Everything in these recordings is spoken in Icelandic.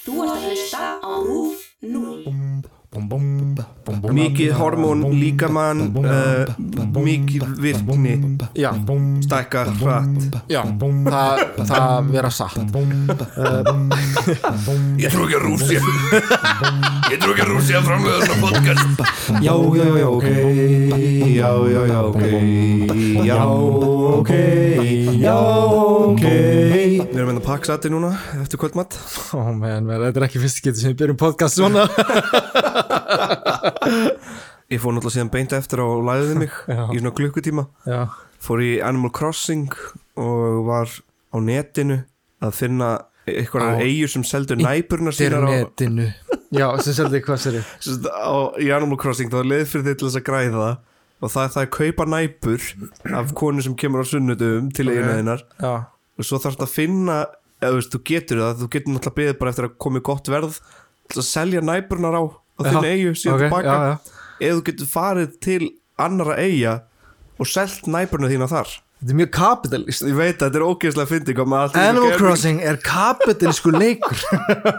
Þú ert að hlusta á RÚF 0. Mikið hormón, líkamann, uh, mikið virkni, Já, stækkar hratt. já, það, það vera satt Ég trú ekki að Rússia, ég trú ekki að Rússia framlega þessar podcast. Já, já, já, ok Já, já, já, ok Já, ok Já, ok Við erum hérna að pakka sati núna eftir kvöldmatt. Ó, menn, þetta er ekki fyrst getið sem við byrjum podcast svona Ég fór náttúrulega síðan beint eftir á læðið mig Já. í svona klukkutíma. Já, Fór í Animal Crossing og var á netinu að finna Á eigur sem seldur næpurna sínar á, internetinu Já, sem seldi hvað sér í Animal Crossing. Það var leið fyrir þig til þess að græða og það er það að kaupa næpur af konu sem kemur á sunnudum til eiginu þinnar Já, og svo þarf þetta að finna eða veist, þú getur það, þú getur náttúrulega beðið bara eftir að komi gott verð að selja næpurnar á á þinni Já, eigu síðan ok, tilbaka já, já. eða þú getur farið til annara eiga og selt næpurnar þína þar. Þetta er mjög kapitalist. Ég veit að þetta er ógeðslega að fyndi Animal Crossing er kapitalísku leikur.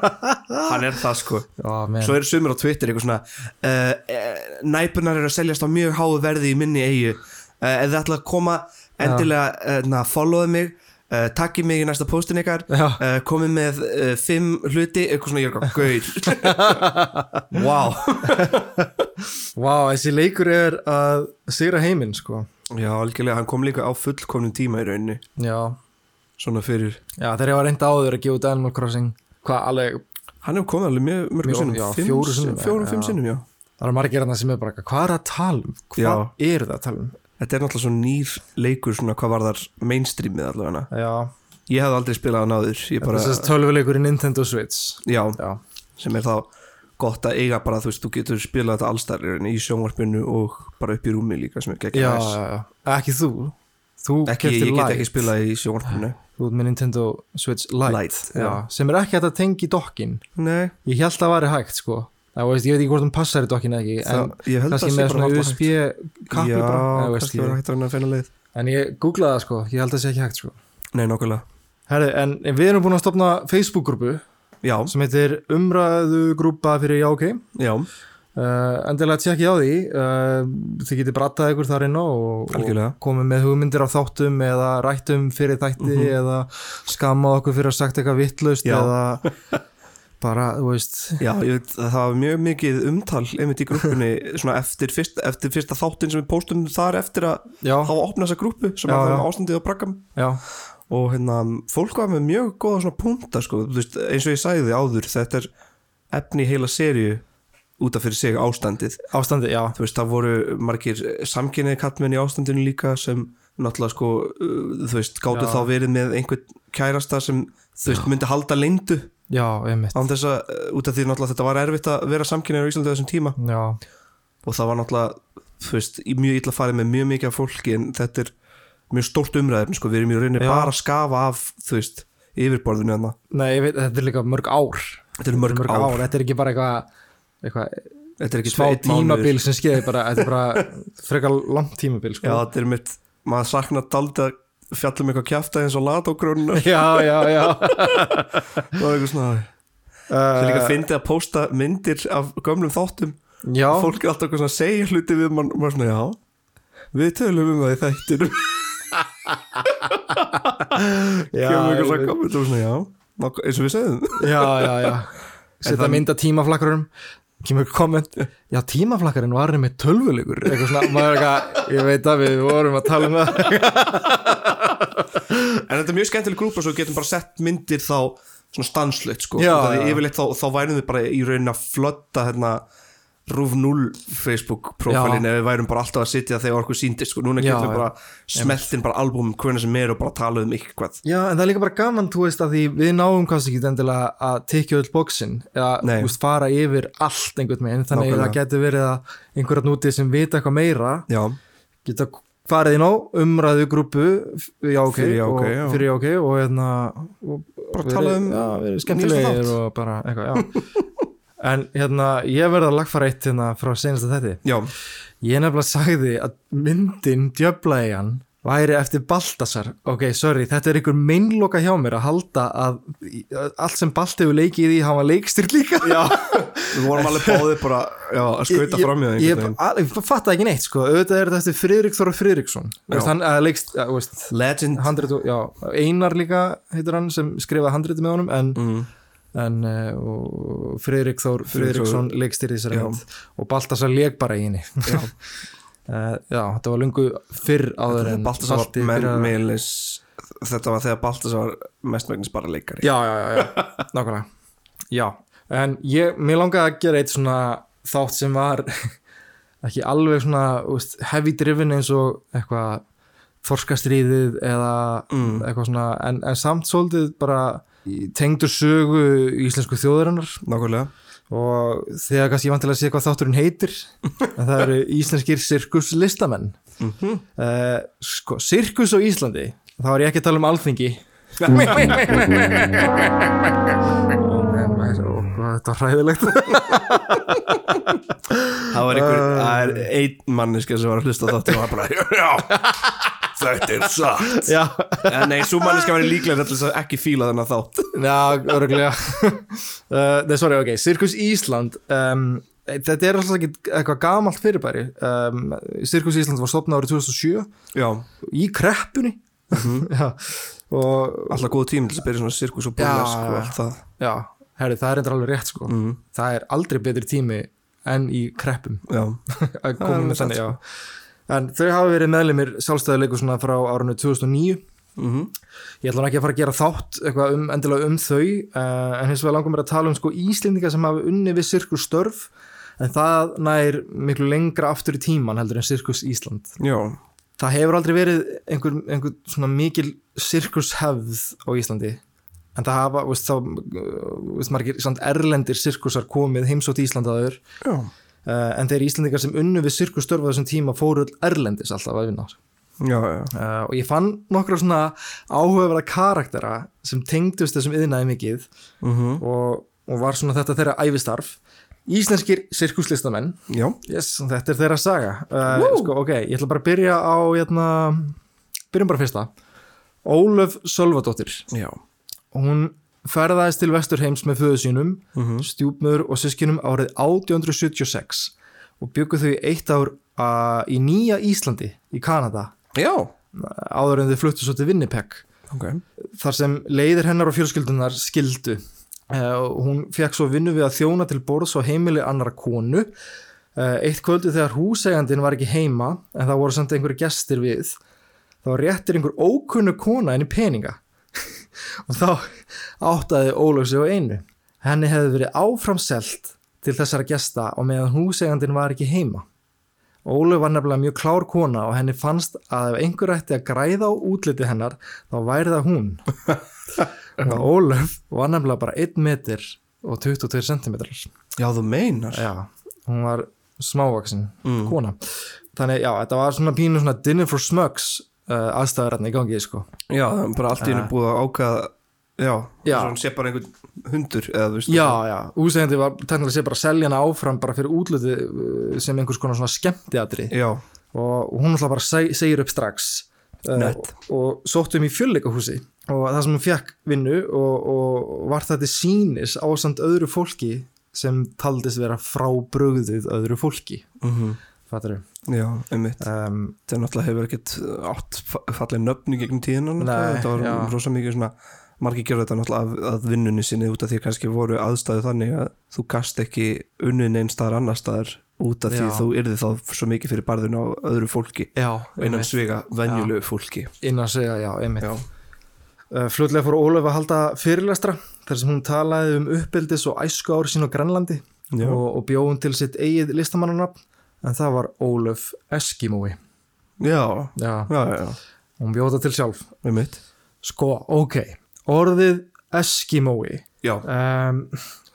Hann er það sko. Menn svo eru sumir á Twitter eitthvað svona uh, uh, næpurnar eru að seljast á mjög háu verði í minni eigu uh, ef þið ætla að koma endilega uh, followðu mig uh, takki mig í næsta postin ykkar. Uh, komið með uh, fimm hluti eitthvað svona ég er gauð wow Vá, þessi leikur er að sigra heiminn, sko. Já algjörlega hann kom líka á fullkomnum tíma í rauninni. Já, svona fyrir já þegar ég var reynda áður að gefa út Animal Crossing Hvað, alveg, hann hefur komið alveg mjög mörgum sinnum. fjórum fimm sinnum já. Það er margir hérna sem er bara Hvað er það að tala um? Hvað Já. er það að tala um? Þetta er náttúrulega svona nýr leikur svona hvað var þar mainstreamið allavega. Já, ég hef aldrei spilað hann áður. Ég bara, þessi tölvuleikur í Nintendo Switch. Já, Já, sem er þá gott að eiga bara, þú veist, þú getur spilað þetta allstæðir í sjónvarpinu og bara upp í rúmi líka sem er já, geggjað já, næs. já. Ekki þú. Þú ekki, ég get Lite. ekki spilað í sjónvarpinu. Þú ert með Nintendo Switch Lite, Lite, já. já. Sem er ekki hægt að tengja í dokkin nei, Ég held að það væri hægt sko Það veist, ég veit ekki hvort hún passar í dokkin eða ekki En kannski með svona USB kappi já, kannski var hægt að finna leið. En ég googlaði það sko, ég held að það sé ekki hægt sko. Nei, nokkulega, Herri, en við erum búin að stopna Facebook-grúpu sem heitir umræðugrúpa fyrir já ok. Já. Uh, endilega tjekkið á því uh, þið getið brattað ykkur þar inn á og, og komið með hugmyndir á þáttum eða rættum fyrir þætti eða skammað okkur fyrir að sagt eitthvað vittlaust eða bara, þú veist. Já, ég veit, það var mjög mikið umtal einmitt í grúppunni, svona eftir, fyrst, eftir fyrsta þáttin sem við póstum þar eftir að já, hafa opnað þessa grúppu sem Já, að það var ástandið á braggam og hérna, fólk var með mjög góða svona punta, sko, þú veist, eins og ég sagði áður, þetta er efni heila serju út af fyrir sig ástandið. Ástandi, já. Þú veist, það voru margir samkynniði kallmenn í ástandinu líka sem náttúrulega sko, uh, þú veist, gáttu þá verið með einhvern kærasta sem þú veist, myndi halda leyndu já, einmitt. Án þess að, uh, út af því náttúrulega þetta var erfitt að vera samkynniði á Íslandi á þessum tíma. Já, og það var náttúrulega, þú veist, í mjög illa farið með mjög mikið af fólki en þetta er mjög stórt umræður, sko, við erum í rauninni Já. bara að skafa af, þú veist, yfirborðinu þarna. nei, ég veit, þetta er líka mörg ár. Þetta er mörg, ár. þetta er ekki bara eitthvað eitthvað Þetta er ekki smá tímabil sem skeiði bara, þetta er bara frekar langt tímabil, Já, sko þetta er mitt, maður saknar daldi að fjalla um eitthvað kjafta eins og latogrónuna já, já, já. Og eitthvað svona Það er líka að uh, fyndi að pósta myndir af gömlum þáttum. Já, Fólk er alltaf eitthvað svona að segja hluti við mann og maður svona, já Við tölum um það í þættinum. Kemur eitthvað svona komment og svona, já eins og við segðum. Já, já, já. Setja það- mynda tímaflakkarum kemur komment, já tímaflakkarinn var með tölvuleikur, eitthvað svona maður er eitthvað, ég veit að við vorum að tala um það. En þetta er mjög skemmtileg grúpa svo við getum bara sett myndir þá svona stanslögt sko. Já, Það er já. yfirleitt þá, þá værum við bara í raunin að flotta hérna RÚF 0 Facebook profilin ef við værum bara alltaf að sitja þegar okkur sýndir sko, núna getum við bara smeltin bara albúm hvernig sem er og bara tala um eitthvað. Já, en það er líka bara gaman, þú veist, að því við náum kannski ekki endilega að tekja öll bóksin eða, þú veist, fara yfir allt einhvern veginn, þannig að það getur verið að einhverjarn úti sem vita eitthvað meira Já, geta farið inn á umræðu grúpu já ok, Fyrir Já, ok, og, já. fyrir já ok og hérna og Bara tala um skemmtilegir þátt. og bara eitthvað, já en hérna, ég verði að lagfara eitt hérna frá senasta þetti já, ég nefnilega sagði að myndin djöflaðigan væri eftir Baltasar. Ok, sorry, þetta er einhver meinloka hjá mér að halda að allt sem Balt hefur leikið í hafa leikstyrt líka. Já, við vorum alveg báðið bara já, að skauta fram í það ég, ég, fatta ekki neitt sko, auðvitað er þetta eftir Friðrik Þóra hann, að veginn Legend. handrit, og- já, Einar líka heitir hann sem skrifaði handriti með honum en, mm. En uh, Friðrik Þór Friðriksson leikstýrði þessari mynd. Og Baltasar leik bara í henni. Já. uh, já, þetta var lungu fyrr áður en Baltasar meilis Þetta var þegar Baltasar var mestmægnis bara leikari. Já, já, já, já, nákvæmlega. Já, en ég, mér langaði að gera eitt svona þátt sem var ekki alveg svona úst, heavy driven eins og eitthvað þorskastriðið eða Mm. eitthvað svona, en, en samt svolítið bara tengdur sögu íslensku þjóðurinnar Nákvæmlega. Og þegar kannski ég vantilega að sé hvað þátturinn heitir en það eru íslenskir sirkus listamenn Mhm. uh, sko, sirkus á Íslandi þá er ég ekki að tala um alþingi. Þetta var hræðilegt. Það var einhver, það er einn manneska sem var að hlusta á þáttu og var bara, já, þetta er satt. Já, En nei, svo manneska var líklega til þess að ekki fíla þennan þátt. Já, öruglega uh, nei, sorry, ok, Sirkus Ísland um, þetta er alltaf ekki eitthvað gamalt fyrirbæri. Um, Sirkus Ísland var stopnað árið 2007 Já, í kreppunni. Já, og alltaf góð tími til að byrja svona sirkus og burlesk Já, og já. allt það. Já, herri, það er reyndar alveg rétt sko. Mhm. Það er aldrei betri tími en í kreppum. Já, að koma er með þannig, já En þau hafa verið meðlimir sjálfstæðuleikur svona frá árunni 2009 mhm. Ég ætla ekki að fara að gera þátt eitthvað um, endilega um þau uh, en hins vegar langar mér að tala um sko Íslendinga sem hafa unni við Sirkus störf en það nær miklu lengra aftur í tíman heldur en Sirkus Ísland. Já, Það hefur aldrei verið einhver, einhver svona mikil sirkushefð á Íslandi en það hafa, veist, þá veist, margir erlendir sirkusar komið heimsótt Íslandaður já, uh, en þeir Íslandingar sem unnu við sirkusstörf á þessum tíma fóru öll erlendis alltaf að vinna já, já. Uh, og ég fann nokkra svona áhugaverða karaktera sem tengdust þessum yðnaði mikið mhm, og, og var svona þetta þeirra ævistarf. Íslenskir sirkuslistamenn. Yes, þetta er þeirra saga. Uh, sko, ok, ég ætla bara að byrja á hérna, byrjum bara fyrsta. Ólöf Sölvadóttir. Já. Hún ferðaðist til Vesturheims með föðu sínum Mhm. stjúpmöður og sískinum árið 1876 og byggu þau eitt ár uh, í nýja Íslandi í Kanada. Já, áður en þau fluttu svo til Winnipeg. Ok. Þar sem leiðir hennar og fjölskyldunar skildu. Uh, hún fekk svo vinnu við að þjóna til borðs og heimili annara konu. Uh, eitt kvöldu þegar húsegandin var ekki heima en það voru samt einhverju gestir við þá réttir einhver ókunnu kona henni peninga og þá áttaði Ólöf sig á einu. Henni hefði verið áframselt til þessara gesta og meðan húsegandin var ekki heima. Ólöf var nefnilega mjög klár kona og henni fannst að ef einhver ætti að græða á útliti hennar þá væri það hún. Og Ólöf var nefnilega bara 1 meter og 22 centimetrar Já, þú meinar. Já, hún var smávaksin Mm. kona. Þannig já, þetta var svona pínu svona dinner for smugs aðstæður hérna í gangi sko. Já, það er bara allt í hennu búið að ákvaða Já, Já. Svo hann sé bara einhvern hundur eða þú veist já, já, úsegandi var teknilega sé bara að selja hana áfram bara fyrir útliti uh, sem einhvers konar svona skemmtiatri Já, og hún alltaf bara seg, segir upp strax uh, og, og sóttu um í fjölleikahúsi. Og það sem hún fekk vinnu og, og var þetta sínis ásand öðru fólki sem taldist vera frá bröðið öðru fólki. Mhm fattur Já, einmitt. Um, Það náttúrulega hefur ekkert átt fa- falleg nöfni gegnum tíðina Nei, náttúrulega. Þetta var rosa mikið svona margir gerðu þetta náttúrulega að, að vinnunni sinni út af því kannski voru aðstæðu þannig að þú gast ekki unnið neinn staðar annar staðar út af því Já. þú yrði þá svo mikið fyrir barðun á öðru fólki. Já, innan sviga venjulegu fólki. Innan segja, já, einmitt. Já, uh, fljótlega fór Ólöf að halda fyrirlestra þar sem hún talaði um uppeldis og æsku ári sín á Grænlandi og, og bjóðum til sitt eigið listamannanafn en það var Ólöf Eskimói. Já, já, já, já, hún bjóða til sjálf. Sko, ok, orðið Eskimói um,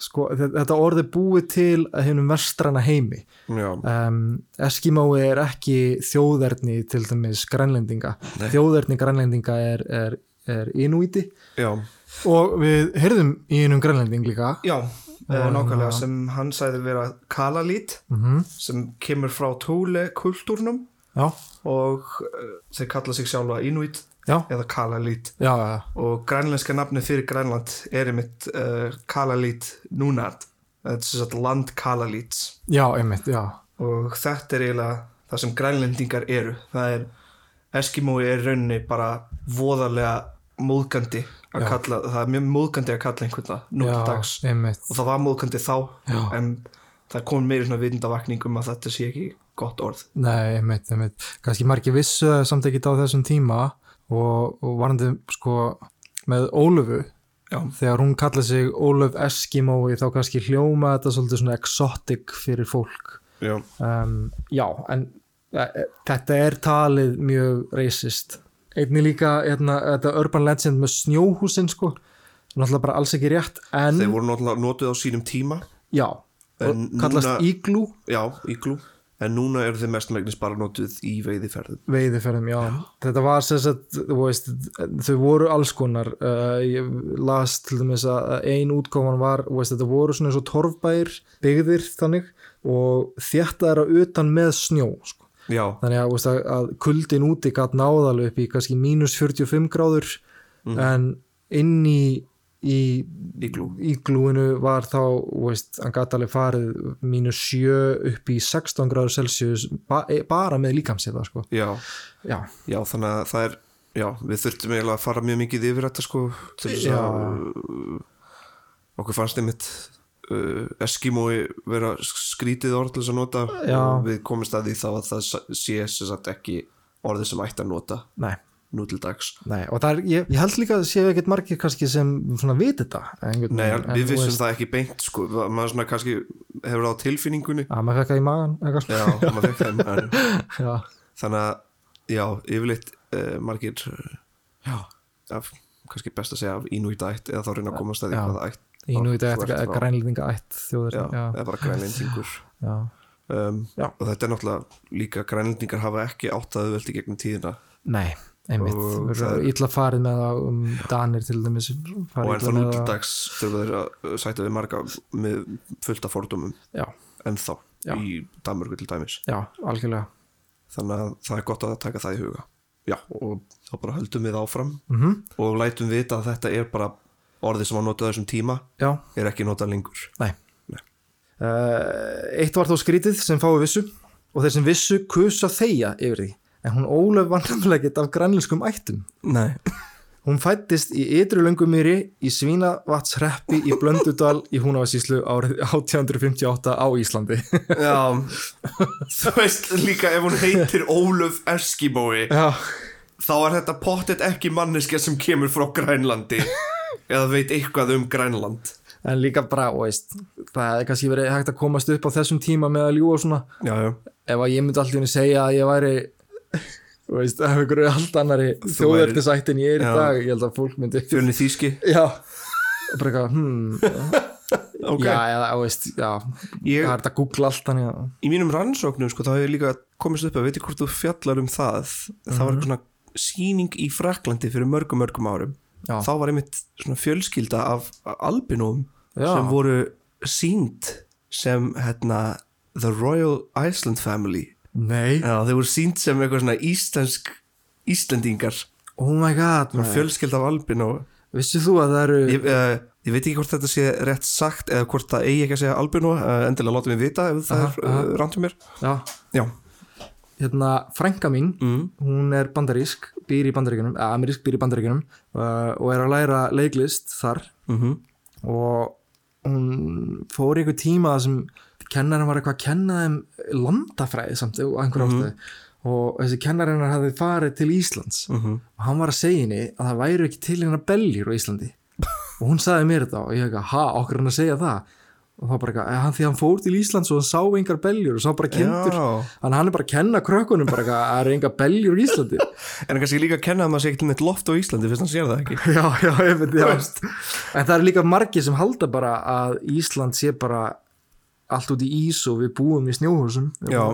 sko, þe- þetta orðið búið til að hennum vestrana heimi. Um, Eskimói er ekki þjóðerni til dæmis grænlendinga. Nei. þjóðerni grænlendinga er, er, er inúíti já. Og við heyrðum í einum grænlending líka. Já, nákvæmlega já. sem hann sæði vera kalalít mm sem kemur frá tóle kultúrnum. Já, og uh, þeir kalla sig sjálfa Inuit já, eða Kalalít já, og grænlenska nafni fyrir Grænland er einmitt uh, Kalalít Nunat þetta er sagt land Kalalíts einmitt, og þetta er eiginlega það sem grænlendingar eru. Það er Eskimói er í rauninni bara voðalega móðgandi að kalla, það er mjög móðgandi að kalla einhvern það nú til dags. einmitt, og það var móðgandi þá Já. en það kom meiri svona vitundavakningum að þetta sé ekki gott orð. Nei, einmitt, einmitt, kannski margir vissu samt ekki á þessum tíma og, og varandi sko með Ólöfu, Já. þegar hún kallaði sig Ólöf Eskimói þá kannski hljóma þetta svolítið svona exotic fyrir fólk. Já, um, já, en e, e, þetta er talið mjög racist einnig líka hérna, þetta urban legend með snjóhúsin sko, náttúrulega bara alls ekki rétt en, þeir voru náttúrulega notuð á sínum tíma. Já En og kallast núna- íglú já, íglú en núna eru þeir mestmægnis bara notuð í veiðiferðum. Veiðiferðum, já. þetta var sagt, þú veist, þau voru alls konar uh, ég las til dæmis að ein útgáfan var veist, þetta voru svona eins og torfbær byggðir þannig og þetta er að utan með snjó sko. Já, þannig að, veist, að, að kuldin úti gæt náðalega upp í kannski mínus 45 gráður en inn í í Íglú. íglúinu var þá veist, hann gæti alveg farið mínus 7 upp í 16 gráður Celsius ba e- bara með líkamsið sko. já, já, já, þannig að það er já, við þurftum eiginlega að fara mjög mikið yfir þetta sko, til þess að okkur fannst einmitt uh, Eskimói vera skrítið orð til þess að nota. Já. við komumst að því þá að það sé sem sagt ekki orðið sem ætti að nota nei, nú til dags. Nei og er, ég, ég held líka að séu ekkert margir kannski sem svona viti þetta einhvern Nei, en við vissum það ekki beint sko, maður svona kannski hefur á tilfinningunni. Að maður fekk það í magan já, maður fekk það í maganum. já, þannig að, já, yfirleitt uh, margir uh, já. af, kannski best að segja af Inuit ætt eða þá reyna að komast að því Já. hvað ætt í nú ert þetta frá. grænlendinga ætt þjóður já, eða bara grænlendingur. Um, og þetta er náttúrulega líka grænlendingar hafa ekki átt að auðveldi gegnum tíðina. Nei, einmitt. Við það erum er- illa farið með það um Danir til dæmis og en þá með nú til það- dags þurfa þeir að sæta við marga með fullta fordómum? Já, ennþá Já. í Danmörku til dæmis. Já, algjörlega. Þannig að það er gott að taka það í huga. Já, og þá bara höldum við áfram mm og lætum vita að þetta er bara orðið sem var notað þessum tíma já, er ekki notað lengur. Nei. Nei. Uh, eitt var þó skrítið sem fái vissu og þeir sem vissu kus að þegja yfir því. En hún Ólöf var nefnilega ekkert af grænlenskum ættum. Nei. Hún fættist í ytru löngumýri í Svínavatnshreppi í Blöndudal í Húnavarsíslu árið 1858 á Íslandi. Já, þú veist líka ef hún heitir Ólöf Eskimói Já, þá er þetta pottet ekki manneska sem kemur frá Grænlandi eða veit eitthvað um Grænland. En líka bara, veist, það hefði kannski verið hægt að komast upp á þessum tíma með að ljúa og svona. Já, já, Ef að ég myndi alltaf henni segja að ég væri, veist, ef er allt annari þjóðverðnisætt en ég er í Já. dag, ég held að fólk myndi... fjölni þýski. Já, bara eitthvað, hmm, Ok, já, þú veist, já, Ég- það er þetta að googla allt þannig að, í mínum rannsóknum sko, þá hefur líka komist upp að veit ég hvort þú fjallar um það það var eitthvað svona síning í Fraklandi fyrir mörgum mörgum árum Já. þá var einmitt svona fjölskylda af albinum Já. sem voru sínd sem hérna The Royal Iceland Family. Nei, Já, þeir voru sínd sem eitthvað svona íslensk Íslendingar. Oh my god, svona fjölskylda af albinó. Vissið þú að það eru... ég, uh, ég veit ekki hvort þetta sé rétt sagt eða hvort það eigi ekki að segja albinó uh, endilega látum við vita ef það Aha, er uh, ránt um mér. Já, Já, hérna, frænka mín, mm. hún er bandarísk, býr í bandaríkjunum, eða amerísk býr í bandaríkjunum uh, og er að læra leiklist þar. Mm og hún fór einhver tíma sem kennarinn var eitthvað að kenna þeim landafræði samt og einhver ástæði og þessi kennarinnar hafði farið til Íslands. Mhm. og hann var að segja henni að það væru ekki til hérna beljur á Íslandi. Og hún sagði mér þetta og ég eitthvað, ha, okkur hann að segja það og þá bara eitthvað, "Eh, hann, því hann fór til Íslands og hann sá engar beljur og sá bara þannig að hann er bara að kenna krökkunum bara eitthvað, það eru engar beljur á Íslandi. En kannski líka að kenna að maður sé til neitt loft á Íslandi fyrst hann sér það ekki. Já, já, ég veit, já. En það er líka margir sem halda bara að Ísland sé bara allt út í ís og við búum í snjóhúsum. Já.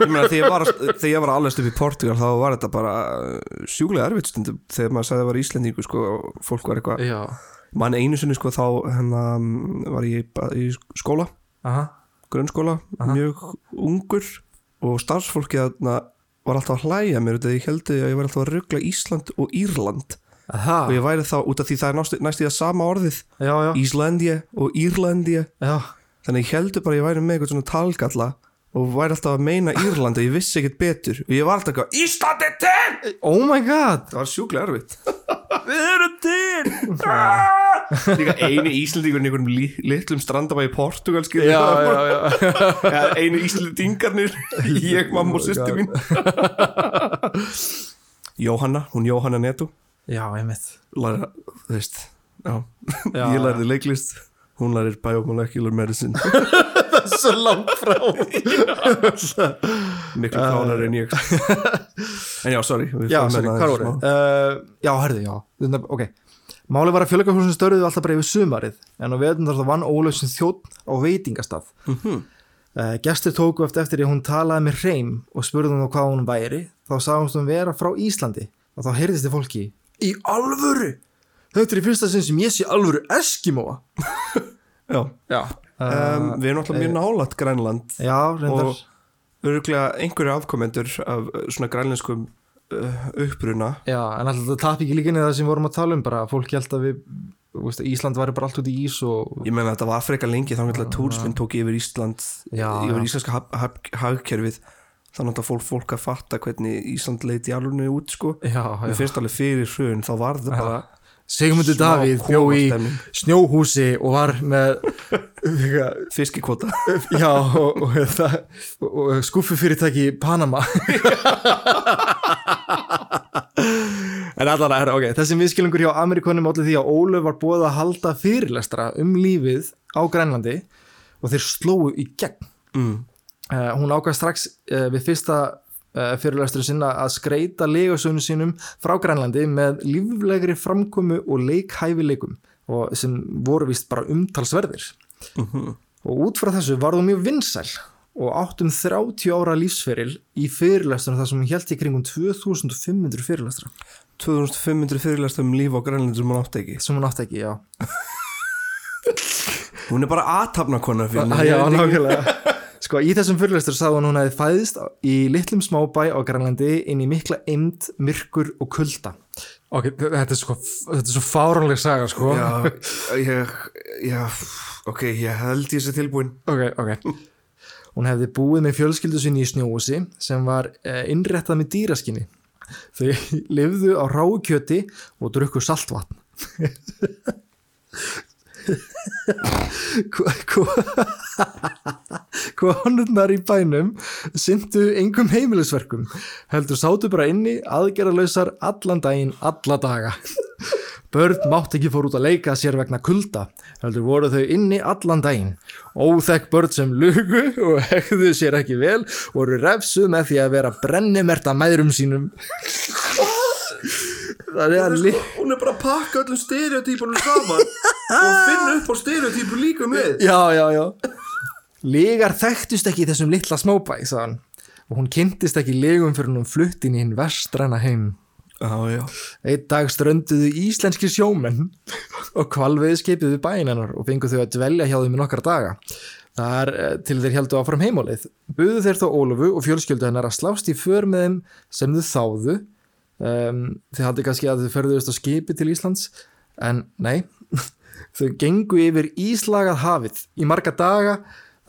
Ég meina þegar ég var, þegar ég var allast upp í Portugal þá var þetta bara uh, sjúklega erfitt stundum þegar maður sagði að það var Íslendingu sko var mann einu sinni sko þá hérna var ég í skóla aha, grunnskóla, mjög ungur og starfsfólki þarna var alltaf að hlæja mér því ég held að ég væri alltaf að ruggla Ísland og Írland. Aha, og ég væri þá út af því það er næst, næst í það sama orðið já, já, Íslandja og Írlandja já. Þannig ég heldur bara að ég væri með eitthvað svona talgalla og væri alltaf að meina Írland og ég vissi ekkert betur. Og ég var alltaf eitthvað Ísland er til! Oh my god. Það var sjúklega erfitt. Við erum til! Líka eini Íslandingur í einhverjum li- litlum strandabæ í Portugal skilur Já, já, já. Einu Íslandingarnir ég, mamma og sýsti mín. Jóhanna, hún Jóhanna Neto. Já, einmitt. Læra, þú veist ég lærði leiklist. Hún lærir biomolecular medicine Svo langt frá. Miklu klánar en ég. En já, sorry Já, sorry, hvað voru? Uh, já, herði, já. Ok. Málið var að fjölgahúsin störðuðu alltaf bara yfir sumarið en á veðum þar það vann sem þjótt á veitingastað. Mhm. uh, Gestir tóku eftir eftir að hún talaði með hreim og spurði hún á hvað hún væri. Þá sagðist hún vera frá Íslandi og þá heyrðist þið fólki Í alvöru? Þetta er í fyrsta sinn sem ég sé alvöru Eskimóa. Já, Já um, við erum alltaf mjög nálat Grænland Já, og öruglega einhverju afkomendur af uh, svona grænlenskum uh, uppruna. Já, en alltaf það tap ekki líka niður það sem við vorum að tala um bara fólk held að við veist, Ísland væri bara allt út í ís og ég meina þetta var frekar lengi þá náttúrulega túrismin tók yfir Ísland Já, yfir íslenska hag- hag- hagkerfið. Þannig að fólk, fólk að fatta hvernig Ísland leiti alveg út sko. Já. finnst alveg fyrir hrun þá var það bara Sigmundur Davíð bjó í snjóhúsi og var með fiskikvota já og, og, það, og, og skuffu fyrirtæki í Panama. En allan er ok þessi miskilningur hjá Amerikonum allir því að Ólöf var búið að halda fyrirlestra um lífið á Grænlandi og þeir slóu í gegn. Mm. Uh, hún ákvað strax uh, við fyrsta uh, fyrirlestur sinna að skreita legasögnu sínum frá Grænlandi með líflegri framkomu og leikhæfileikum og sem voru vist bara umtalsverðir. Og út frá þessu var hún mjög vinsæl og áttum 30 ára lífsferil í fyrirlestunum þar sem hún held í kringum 2500 fyrirlestra. 2500 fyrirlæst um líf á Grænlandi sem hún átti ekki. Sem hún átti ekki, já. Hún er bara aðtapnakona fyrir Ah, já, nákvæmlega Sko, í þessum fyrirlestur sagði hún að hún hefði fæðist í litlum smábæ á Grænlandi inn í mikla eimd, myrkur og kulda. Ok, þetta er sko, þetta er svo fáránleg saga, sko. já, ég, já, ok, ég held ég sé tilbúin Ok, ok. Hún hefði búið með fjölskyldu sinni í snjóhúsi sem var eh, innréttað með dýraskinni. Þau lifðu á ráu kjöti og drukku saltvatn. konurnar í bænum syndu engum heimilisverkum heldur sátu bara inni aðgerðalausar allan daginn, alla daga. Börn mátt ekki fór út að leika sér vegna kulda heldur voru þau inni allan daginn. Óþekk börn sem lugu og hegðu sér ekki vel voru refsuð með því að vera brennimerta mæðrum sínum það er að li hún er bara að pakka öllum stereotypunum saman og finna upp á stereotypu líka með já, já, já Legar þekktust ekki þessum litla smábæ, og hún kynntist ekki legum fyrir hún flutt inn í hinn vestræna heim já, já, Einn dag strönduðu íslenski sjómenn og kvalviði skipiðu bæinn hennar og fengu þau að dvelja hjá þeim í nokkra daga. Það er eh, til þeir heldur áfram heimálið. Buðu þeir þó Ólufu og fjölskyldu hennar að slást í för með þeim sem þau þáðu. Um, þið haldi kannski að þau ferðuðist á skipi til Íslands, en nei, þau gengu yfir Íslagað hafið í marga daga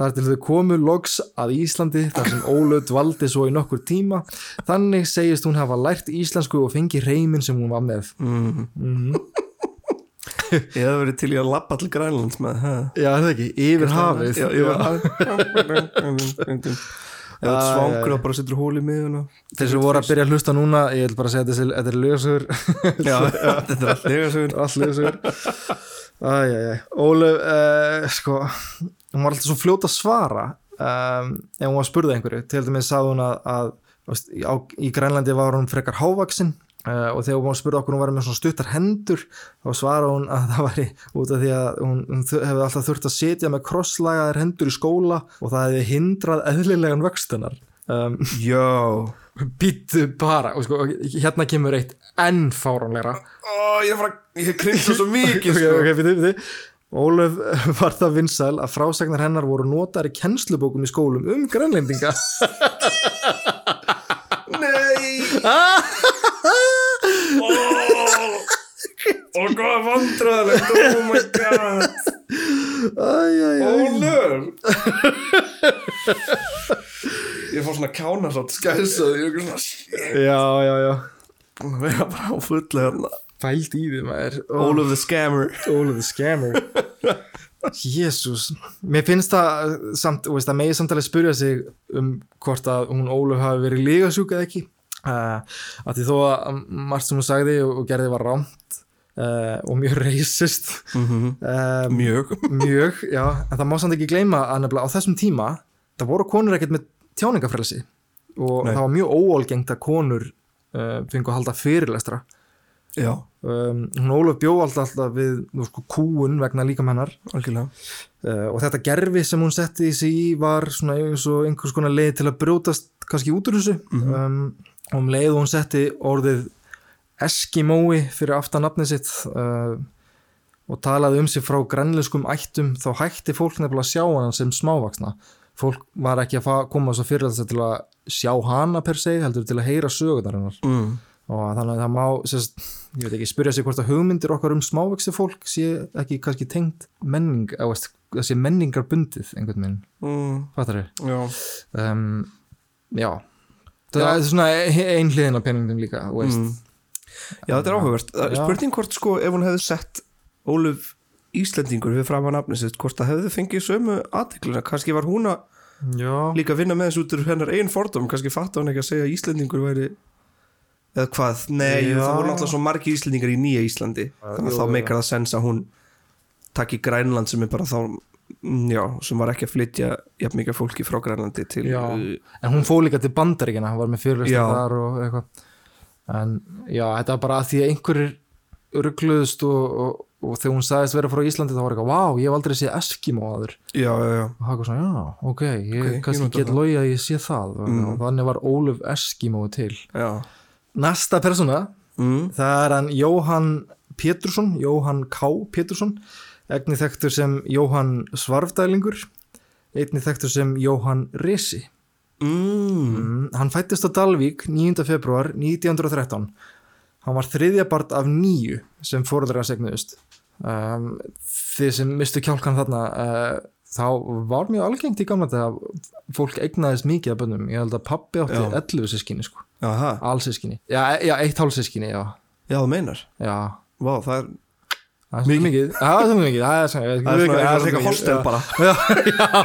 þar til þau komu loks að Íslandi þar sem Ólöf dvaldi svo í nokkur tíma. Þannig segist hún hafa lært íslensku og fengi reymin sem hún var með. Mm. ég hef verið til í að labba til Grænlands með það. Já, er það ekki, yfir hafið. Já, yfir hafið þú ert svangur þá bara setur hól í miðuna Þeir sem voru að byrja að hlusta núna ég vil bara segja þessi, þetta er lögasugur þetta er allt lega sögur allt lögasugur Ólöf uh, sko, hún var alltaf svo fljót að svara um, ef hún var að spurða einhverju. Til dæmis sagði hún að, að á, í Grænlandi var hún frekar hávaksin uh, og þegar hún spurða okkur hún var með svona stuttar hendur þá svara hún að það væri út af því að hún, hún hefði alltaf þurft að setja með krosslagaðar hendur í skóla og það hefði hindrað eðlilegan vöxtunar um, já, býttu bara og sko, hérna kemur eitt enn fáránleira Ó, ég, fara, ég krinsa svo mikið sko. ok, býttu, býttu Ólöf var það vinsæl að frásagnar hennar voru notar í kennslubókum í skólum um grænlendinga. Nei Og hvað vandræðilegt Oh my god. Ólur Ég fór svona kjánasátt skæsað Ég er eitthvað svona shit. Já, já, já. Að vera bara á fullu hérna. Pælt í því maður. Óluf the scammer. Ólaf the scammer. Jésús Mér finnst það samt, þú veist, að megi samtalið spyrja sig um hvort að hún Ólaf hafi verið lígasjúk eða ekki. Uh, að því þó að margt sem hún sagði og, og gerði var rámt uh, og mjög reysist um, Mjög. mjög, já, en það má samt ekki gleyma að nefnilega á þessum tíma það voru konur ekkert með tjáningafrelsi og Nei. það var mjög óálgengt að konur uh, fengu að halda fyrirlestra. Já, um, hún Ólaf bjó alltaf, við sko, kúun vegna líkam hennar. Uh, og þetta gerfi sem hún setti sig í var svona eins og einhvers konar leið til að brjótast kannski út úr þessu. Um, og um leið hún setti orðið Eskimói fyrir aftan nafnið sitt uh, og talaði um sig frá grænlenskum ættum þá hætti fólk nefnilega að sjá hana sem smávaksna fólk var ekki að koma svo fyrir þess til að sjá hana per se heldur til að heyra sögunar hennar mm. og þannig að það má sérst, ég veit ekki, spyrja sig hvort að hugmyndir okkar um smávaxi fólk sé ekki kannski tengt menning, það sé menningar bundið einhvern veginn, Mm. fattar þau Já, um, já það Já. er svona ein hliðin á peningum líka, veist Mm. Já, þetta er Já. Spurning hvort sko ef hún hefði sett Óluf Íslendingur við fram að nafni sitt hvort það hefði fengið sömu aðteklina kannski var hún að líka vinna með þessu út úr hennar einn fordóm kannski fatt hún ekki að segja að Íslendingur væri eða hvað, nei, Já. það voru náttúrulega svo margi Íslendingar í nýja Íslandi þannig að þá meikar það sens að hún takki Grænland sem er bara þá mm, já, sem var ekki að flytja jafn mikið fólki frá Grænlandi til Já. uh, en hún fóð líka til bandaríkina, hún var með Já. fyrirlistar þar og eitthvað en já, þetta var bara að því að einhverjir ruggluðust og, og, og þegar hún sagðist vera frá Íslandi þá var eitthvað, vá, ég hef aldrei séð Eskimo aður já, já, já, og það var svona, já, ok, ég Ok, ég kannski nota get logið að ég sé það Mm. og þannig var Óluf Eskimo til já. næsta persóna, Mm. það er hann Jóhann Pétursson, Jóhann K. Pétursson egni þekktur sem Jóhann Svarfdælingur einni þekktur sem Jóhann Risi Mm. mm, hann fættist á Dalvík 9. februar 1913 hann var þriðja part af nýju sem fóruðra segnuðust. Um, þið sem mistu kjálkan þarna uh, þá var mjög algengt í gamla að fólk egnaðist mikið af bönnum ég held að pappi átti Já. 11 sískinni sko, allsískinni já, já, eitt hálfsískinni, já, já, þú meinar. Já. Vá, það er, það er mikið, það er mikið. Það er svona, það er svona það eitthvað mikið, hostel bara já,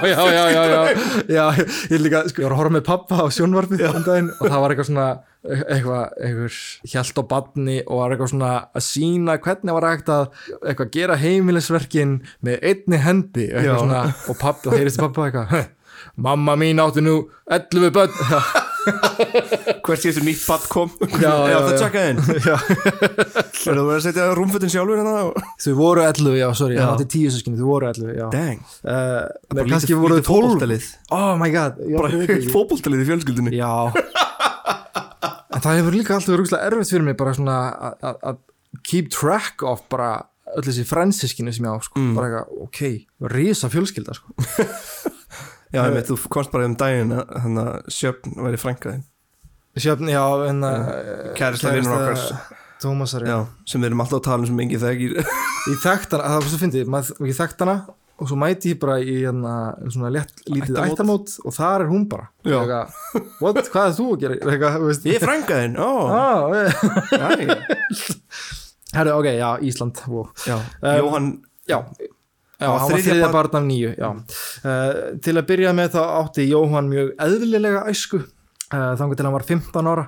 já, já, já, já, ég líka, sko, ég var að horfa með pappa á sjónvarpið um daginn og það var eitthvað svona, eitthvað, eitthvað, hjælt á badni og var eitthvað svona að sína hvernig var hægt að eitthvað gera heimilisverkin með einni hendi og, Já. eitthvað svona, og pappi, og heyrist pappa eitthvað, "Heh, mamma mín átti nú 11 börn, Hvert getur nýtt patt kom. Já, já, það já. tjekka inn. Já, Þú verður að setja rúmfötin sjálfur hérna og... þau voru 11, já, sorry, hann átti 10 sískinni, þau voru 11, já, Dang. Uh, Bara kannski voru þau 12, fótboltalið. oh my god, fótboltalið í fjölskyldunni. Já. En það hefur líka alltaf verið rúgslag erfitt fyrir mig bara svona að- að að keep track of bara öll þessi fransískinu sem ég á sko. Mm. bara eitthvað, ok, risa fjölskylda sko. Já, ég veit, þú komst bara um daginn þannig að sjöfn væri frænkaðinn Sjöfn, já, en að Kærasta vinur okkar Tómasar, já. Já, sem við erum alltaf að tala um sem engin þekkir Ég þekkt hana, það var svo fyndið ég þekkt hana og svo mæti ég bara í hérna, svona létt, lítið ættamót og þar er hún bara. Eitthvað, What, hvað er þú að gera? Veist Ég er frænkaðinn, ó ah, ég- Jæja. Herru, ok, já, Ísland wow. Já, Um, Jóhann Já, já hann var þriðja barn- af nýju uh, Til að byrja með þá átti Jóhann mjög eðlilega æsku. Uh, þangar til hann var 15 ára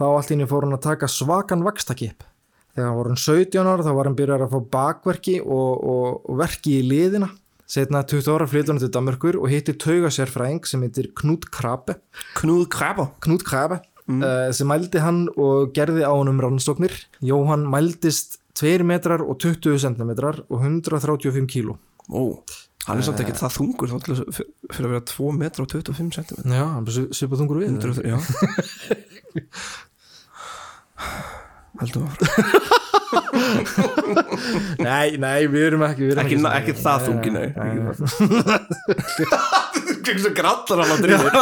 þá allt í henni fór hann að taka svakan vakstakip þegar hann voru hann 17 ára þá var hann byrjar að fá bakverki og, og, og verki í liðina. Setna 20 ára flytur hann til Danmörkur og hitti taugasérfræðing sem heitir Knut Krabe Knud Krabba Knut Krabe uh, sem mældi hann og gerði á hann um rannsóknir. Jóhann mældist 2 metrar og 20 cm og 135 kíló. Ó, hann er samt ekki það þungur fyrir að vera 2 metra og 25 cm Já, hann er svipað þungur við 100, já. Heldum að Nei, nei, við erum ekki við erum Ekki, svona- ekki það þungi, nei. nei, nei. Svo grallar hann á drýðir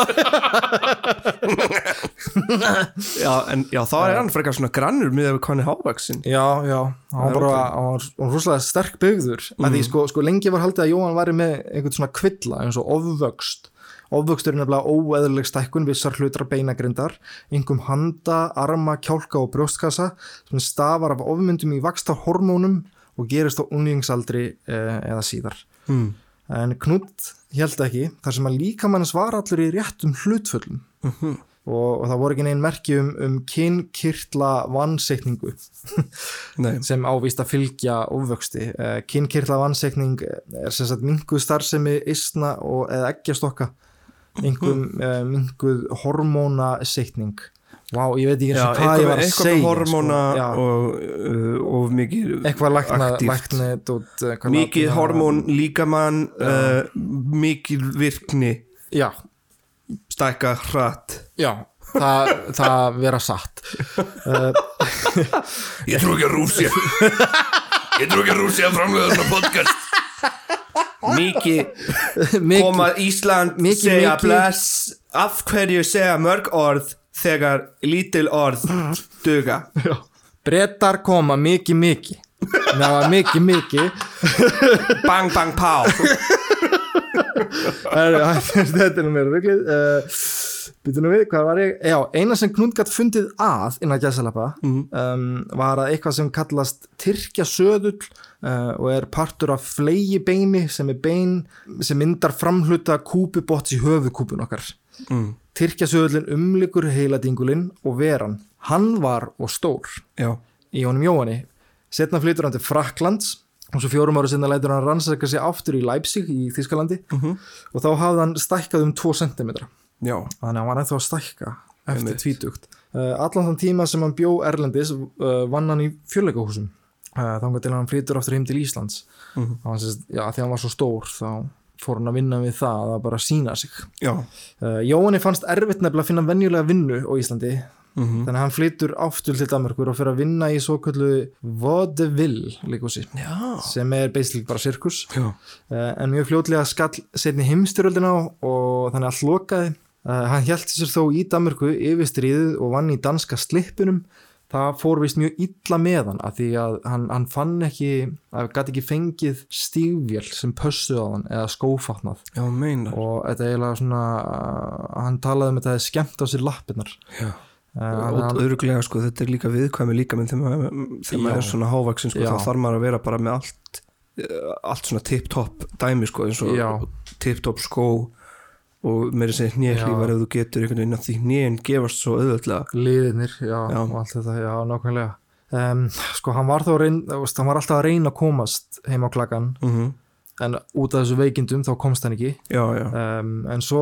Já, en já, þá er hann frekar svona grannur með að hann er hávaksin Já, já, hann var bara hann var, rosalega sterk byggður. Mm. að því sko, sko lengi var haldið að Jóhann væri með einhvern svona kvilla eins og ofvöxt. Ofvöxtur er nefnilega óeðurleg stækkun vissar hlutar beinagrindar einhverjum handa, arma, kjálka og brjóstkassa sem stafar af ofmyndum í vaksta hormónum og gerist á unglingsaldri eh, eða síðar. Mm. En Knut held ekki þar sem að líkamannis var allur í réttum hlutföllum. Mhm. og, og það voru ekki neginn merki um, um kynkirtla vannseikningu sem ávist að fylgja ofvöxti. Uh, kynkirtla vannseikning er sem sagt minguð starfsemi isna og, eða eggjastokka. Einhverjum uh, minguð hormónaseikning Vá, ég veit ekki eins og hvað ég var að eitthvað segja með hormóna sko. Og, uh, og mikið eitthvað læknið og, uh, mikið hormón líkamann uh, mikið virkni. Já, stækka hratt. Já, það, það vera satt. Uh, Ég trú ekki að Rússia. Ég trú ekki að Rússia framlega svona podcast. Mikið, koma Ísland Mikið, segja mikið. bless. Af hverju segja mörg orð þegar lítil orð duga. Brettar koma mikið mikið. Það var mikið mikið. Bang bang pá þetta er nú meira ruglið. Uh, Býtu nú við, hvað var ég? Já, eina sem Knut gætt fundið að innan gæsalappa um, var að eitthvað sem kallast Tyrkja söðull uh, og er partur af flegi beini sem er bein sem myndar framhluta kúpubotts í höfukúpun okkar. Mm. Tyrkja söðullin umlikur heiladingulinn og veran. Hann var og stór. Já, í honum Jóhanni. Setna flytur hann til Fraklands og svo fjórum ára sinna lætur hann rannsaka sig aftur í Leipzig í Þískalandi og þá hafði hann stækkað um 2 cm já, þannig að hann var ennþá að stækka eftir tvítugt. Uh, allan þann tíma sem hann bjó Erlendis uh, vann hann í fjölleikahúsum. Uh, þangar til að hann flytur aftur heim til Íslands. Mhm. hann sést, já, því hann var svo stór þá fór hann að vinna við það að bara sína sig. Uh, Jóhanni fannst erfitt nefnilega að finna venjulega vinnu á Íslandi. Mhm. þannig að hann flytur aftur til Danmarkur og fyrir að vinna í svo kallu vaudeville Já, sem er basically bara sirkus. Uh, en mjög fljótlega skall setni heimstyröldina og þannig að lokaði. Uh, hann hjælti sér þó í Danmarku yfir stríðið og vann í danska slippunum það fór vist mjög illa með hann af því að hann, hann fann ekki að gæti ekki fengið stígvél sem pössuð á hann eða skófatnað. Já, meina og þetta er eiginlega svona hann talaði um að þetta hefði skemmt á sér lappirnar. Já, uh, og hann, öðruglega sko, þetta er líka viðkvæmi líka maður, þegar maður Já. er svona hávaksin sko, þá þarf maður að vera bara með allt eh, allt svona tip-top dæmi sko, eins og tip-top skó og meira hnélífar Já. ef þú getur einhvern veginn að því hnén gefast svo auðvöldlega liðinir, já, Já. og allt þetta, já, nákvæmlega. Um, sko, hann var þá þú veist, hann var alltaf að reyna að komast heim á klakkan mm en út af þessu veikindum þá komst hann ekki. Já, já, um, en svo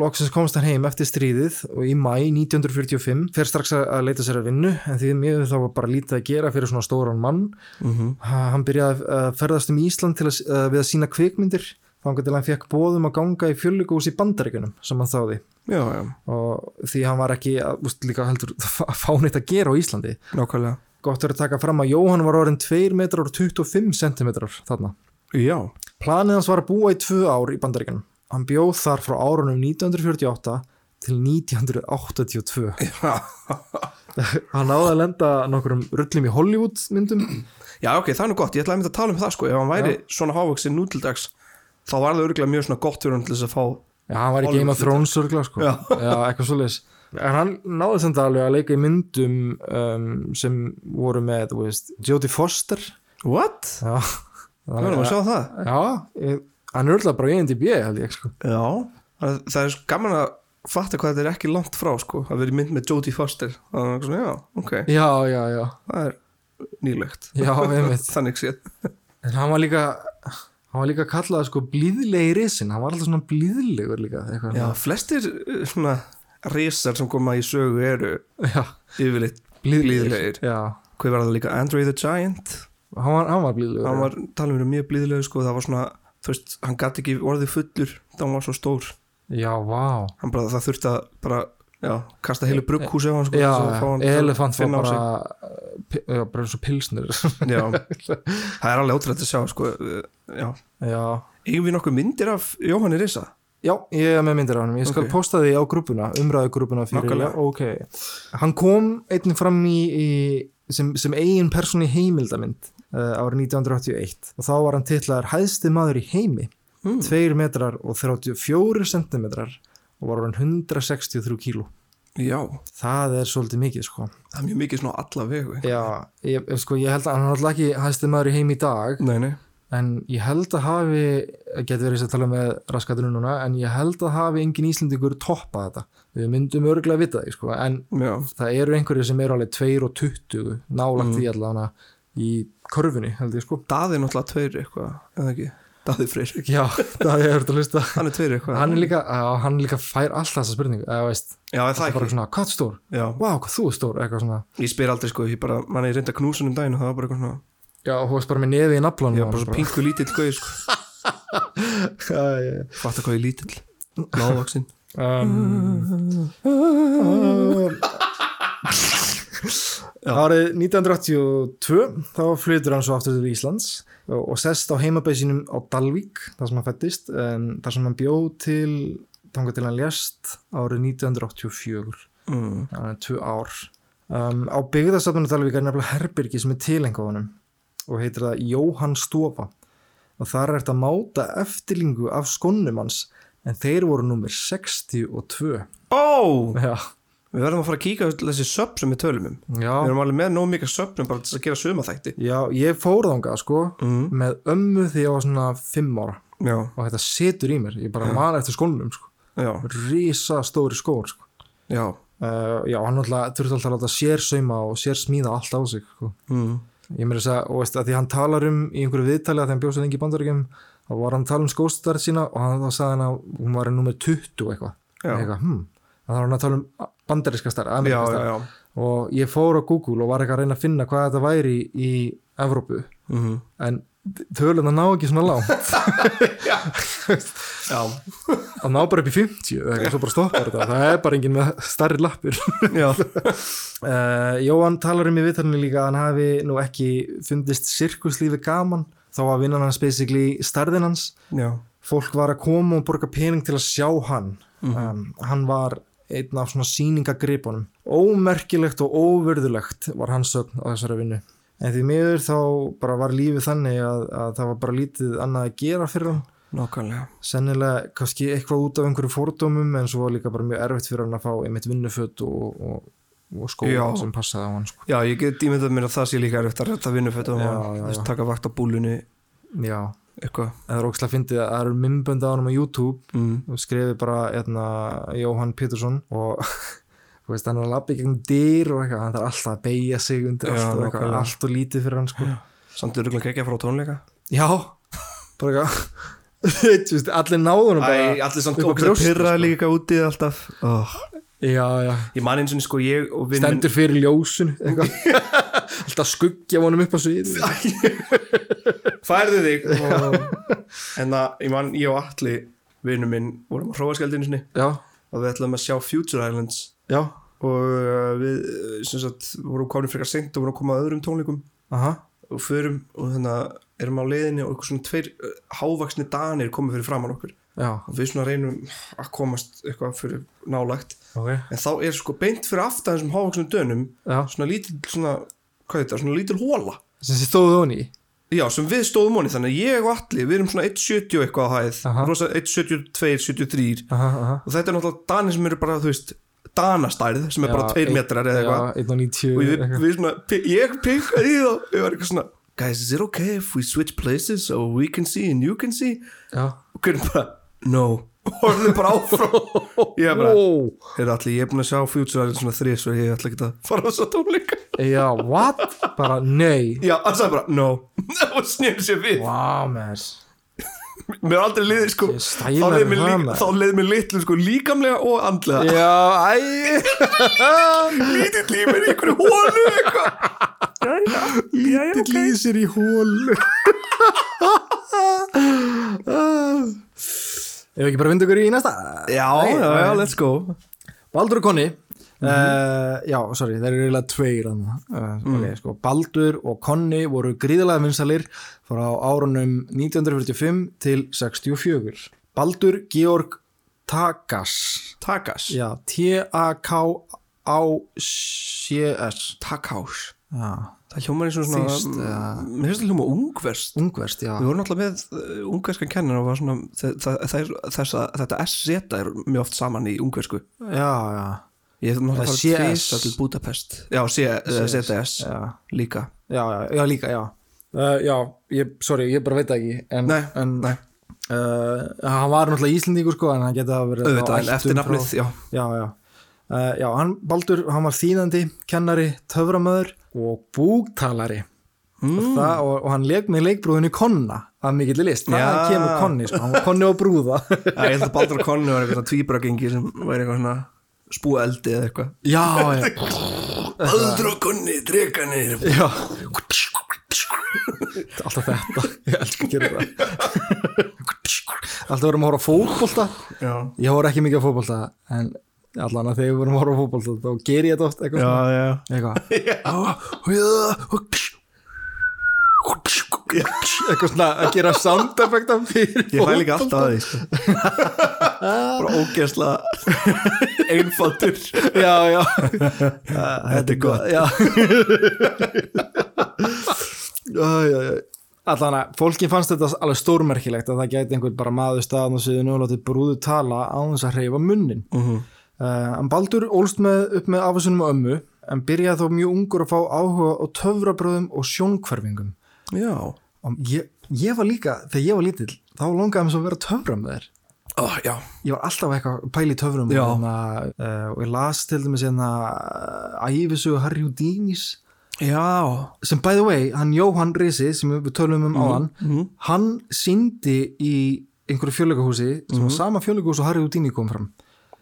loksins komst hann heim eftir stríðið og í mæ 1945 fer strax að leita sér að vinnu en því mjög þá var bara lítið að gera fyrir svona stóran mann. Mm Ha- hann byrjaði að ferðast um Ísland að, uh, við að sína kvikmyndir þangar til að hann fekk bóðum að ganga í fjölugús í bandaríkunum sem hann þáði. Já, já, og því hann var ekki úst, líka heldur að fá neitt að gera á Íslandi. Nákvæmlega. Gott er að taka fram að Jóhann var orðin 2 metrar og 25 centimetrar þarna. Já, planið hans var að búa í tvö ár í bandaríkanum hann bjóð þar frá árunum 1948 til 1982 hann náði að lenda nokkurum rullum í Hollywood myndum. Já, ok, það er nú gott, ég ætlaði að mynda að tala um það sko, ef hann væri svona hávaksin nútildags þá var það örgulega mjög svona gott fyrir hann til þess að fá Já, hann var í Game of Thrones örgla, sko. Já. eitthvað svo leis. En hann náði sem það alveg að leika í myndum um, sem voru með, þú veist, Jodie Foster. What? Já. Hvað erum að sjá það? Já, ég, hann er örgla bara í NDB, held ég, sko. Já, það, það er gaman að fatta hvað þetta er ekki langt frá sko, að vera í mynd með Jodie Foster það er svona, já, ok, Já, já, já. það er nýlegt Já, einmitt. þannig séð En hann var líka, hann var líka kallað, sko, blíðlegi risin. Hann var alltaf svona blíðlegur líka, eitthvað. Já, flestir uh, svona risar sem koma í sögu eru Já, yfirleitt blíðlegir. blíðlegir Já, Hvað var það líka? Andre the Giant hann var, hann var blíðlegur. hann var talað um mjög blíðlegur sko, það var svona, þú veist, hann gæti ekki orðið fullur hann var svo stór Já, vá. hann bara, það þurfti að bara, já, kasta heilu brugghúsi á hann sko, Já, að elefant var bara, bara eins og pilsnir. Já, það er alveg ótrúlega að sjá sko, uh, já já, Eigum við nokkuð myndir af Jóhanni Risa? Já, ég er með myndir á hann Ég skal Ok. posta því á grúpuna, umræðu grúpuna fyrir Nákvæmlega. já, ok. Hann kom einnig fram í, í sem, sem eigin persóni heimildamind uh, árið 1981 og þá var hann titlaður hæðsti maður í heimi Mm. 2 metrar og 34 centimetrar og var hann 163 kíló. Já, það er svolítið mikið sko. Það er mjög mikið svona á alla vegu. Já, ég, sko, ég held að hann er alltaf ekki hæðsti maður í heimi í dag Nei, nei. en ég held að hafi getur verið að tala með raskatunum núna en ég held að hafi engin Íslandingur toppað þetta. Við myndum örgulega að vita sko. en Já, það eru einhverju sem eru alveg 2 og 20 nálagt því allavega í körfunni held ég sko. Daði er náttúrulega tveir eitthvað, eða ekki Daði Freyr, já, það er höfð að hlusta hann er tveir eitthvað. Hann er líka, á, hann líka fær alltaf þessa spurningu eða veist, Já, það það er bara svona, hvað er stór? Já, Vá, hvað þú er stór, eitthvað svona. Ég spyr aldrei sko, ég bara, mann er reynda knúsun um daginn og það var bara eitthvað svona já, þú veist bara með nefið í naflan var bara svo pingu lítill gauð sko. Pingu Fatta hvað ég lítill. Láðvaksinn um, Árið 1982 þá flytur hann svo aftur til Íslands og, sest á heimabæð sínum á Dalvík þar sem hann fættist en þar sem hann bjóð til þangað til hann lést árið 1984 mm. þannig að tvö ár. Um, á byggðastafnum Dalvík er nefnilega herbyrgi sem er tilengað honum og heitir það Jóhann Stofa. Og þar er þetta máta eftirlingu af skonnum hans en þeir voru nummer 62 Ó, já, við verðum að fara að kíka þessi söp sem við tölum um já, Við erum alveg með nóg mikið söpnum bara til að gera sumaþætti já ég fór þangað sko mm. með ömmu þegar ég var svona 5 ára Já, og þetta setur í mér, ég bara man eftir skónum sko. já, risa stóri skór sko. já uh, já, hann alltaf þurfti alltaf að láta sér sauma og sér smíða allt á sig sko. mm. ég meira þess að, og veist, að því hann talar um í einhverju viðtali að svo lengi í bandaríkjum þá var hann að tala um skóstarð sína og hann þá sagði hann að hún var nummer 20 eitthvað, eitthvað hmm. Þá var hann að tala um bandaríska starf Já, ameríska já, starf já. Og ég fór á Google og var eitthvað að reyna að finna hvað þetta væri í, í Evrópu. Mm. en töluna ná ekki svona Já, það ná bara upp í 50 eða eitthvað, svo bara stoppar þetta. Það er bara engin með starri lappir. Já. Uh, Jóhann talar um í viðtalinu líka að hann hafi nú ekki fundist sirkuslífi gaman. Þá var vinnan hans basically starðin hans. Já, fólk var að koma og borga pening til að sjá hann. Um, hann var einn af svona sýningagripunum ómerkilegt og óverðulegt var hans sögn á þessari vinnu. En því miður þá bara var lífið þannig að, að það var bara lítið annað að gera fyrir hann. Nákvæmlega. Sennilega kannski eitthvað út af einhverju fordómum en svo var líka bara mjög erfitt fyrir hann að fá einmitt vinnuföt og, og, og skóla sem passaði á hann sko. Já, ég get ímyndað mér að það sé líka erfitt að rætta vinnufötum Já, og taka vakt á búlunni. Já, eitthvað. Það er ógslag að fyndið að það eru mymbönd á hann á YouTube. Mm. og skrifið bara etna, Jóhann Pétursson og veist, hann er að labba í gegnum dyr og eitthvað, hann er alltaf að beigja sig undir Já, allt, og allt og lítið fyrir hann sko. Samt er röglega ekki að fara á tónleika. Já, bara eitthvað. Allir náðunum allir samt okkur pyrraði sko. líka úti alltaf. Oh. já, já, Ég man eins og sko ég og stendur fyrir ljósun eitthvað alltaf skuggja honum upp á svið Færðu þig. En það, ég man, ég og Atli vinnu minn, vorum á hróaskjaldinu sinni. Já, og við ætlum að sjá Future Islands. Já, og uh, við sem sagt, vorum komin frekar seint og vorum að koma að öðrum tónleikum. Aha. Og förum og þannig að erum á leiðinni og svona tveir uh, hávaksni danir komið fyrir framann okkur. Já, og við svona reynum að komast eitthvað fyrir nálægt. Ok, en þá er sko beint fyrir aftan þessum hávaksnum dönum já. svona lítil svona, hvað það, svona lítil hóla sem þið stóðu honi í? Já, sem við stóðum honi, þannig að ég og Atli við erum svona 1.70 og eitthvað á hæð Aha. rosa 1.72, 73 aha, aha. Og þetta er náttúrulega danir sem eru bara, þú veist danastærð, sem er bara 2 ein- metrar eða eitthvað. já, 1.90 og við, við svona, ég pikkaði í það ég var eitthvað svona, guys, is it okay if we switch places so we can see and you can see? Já, og hvernig bara, no horfðum bara áfram. Ég er bara, er allir, ég er búin að sjá Future Islands svona þrís og ég ætla ekki að fara á þess að tónleika. Já, what? bara, nei. Já, hann sagði bara, no. Og snýrði sér við, wow, maður mér er aldrei liðið sko, þá leið mér, það, lí, þá leið mér litlu sko líkamlega og andlega. Já, æ. Lítið lífið í einhverju hólu eitthvað. Lítill lýsir í hólu Ef ekki bara vinda ykkur í næsta? Já, Nei, já, já, let's go. Baldur og Konni uh, Já, sorry, þeir eru eiginlega tveir uh, okay, sko. Baldur og Konni voru gríðalega vinsalir frá árunum 1945 til 64 Baldur Georg Takas. Takas. Já, T-A-K-A-C-S Takás Já, Það hljómar eins og svona Þýskt, eða- Mér finnst það hljóma ungverst. Ungverst, já. Við vorum alltaf með uh, ungverskan kennar og var svona, að þetta SZ er mjög oft saman í ungversku. Já, já, Ég hef náttúrulega Eða farið CS. tvisvar til Budapest. Já, uh, ZS já. líka. Já, já, líka, já. Uh, Já, ég, sorry, ég bara veit ekki en, Nei, en, nei. Uh, hann var náttúrulega Íslendingur sko en hann geti að vera ættum eftir nafnið, já. Já, já uh, Já, hann, Baldur, hann var þýðandi, kennari, töframöður og búktalari Mm. og, það, og, og hann leik með leikbrúðinu Konna af mikill list, það Já. kemur Konni sko, hann var Konni og brúða. Já, ég held að Baldur og Konni var eitthvað tvíbragengi sem væri eitthvað svona spúa eldi eða eitthvað. Já, já, Baldur og Konni, drekanir. Já. Alltaf þetta, ég elskar að gera það. Alltaf vorum að fótbolta. Já, Ég horf ekki mikið á fótbolta en allan að þegar við vorum að horfa fótbolta þá ger ég þetta oft eitthvað já, svona. já. Eitthvað eitthvað svona að gera sound effekta fyrir Ég fæ líka alltaf að því sko. Bara ógeðslega einfaldur. Já, já, Þetta er gott. Allan að fólki fannst þetta alveg stórmerkilegt að það gæti einhvern bara maður staðan og síðan og látið brúðu tala á þess að hreyfa munnin. Mhm. uh, en Baldur ólst með, upp með afasunum og ömmu en byrjaði þó mjög ungur að fá áhuga á töfrabröðum og sjónkverfingum Já. Ég, ég var líka, þegar ég var lítill þá langaði mér svo að vera töfra með þér Ó, Já, ég var alltaf eitthvað að pæla í töfrum og, Já. hérna, uh, og ég las til dæmis hérna æfisögu Harry Houdini's. Já. Sem by the way, hann Jóhann Risi sem við tölum um áðan mhm. hann síndi í einhverju fjöleikahúsi sem Mhm. var sama fjöleikahús og Harry Houdini kom fram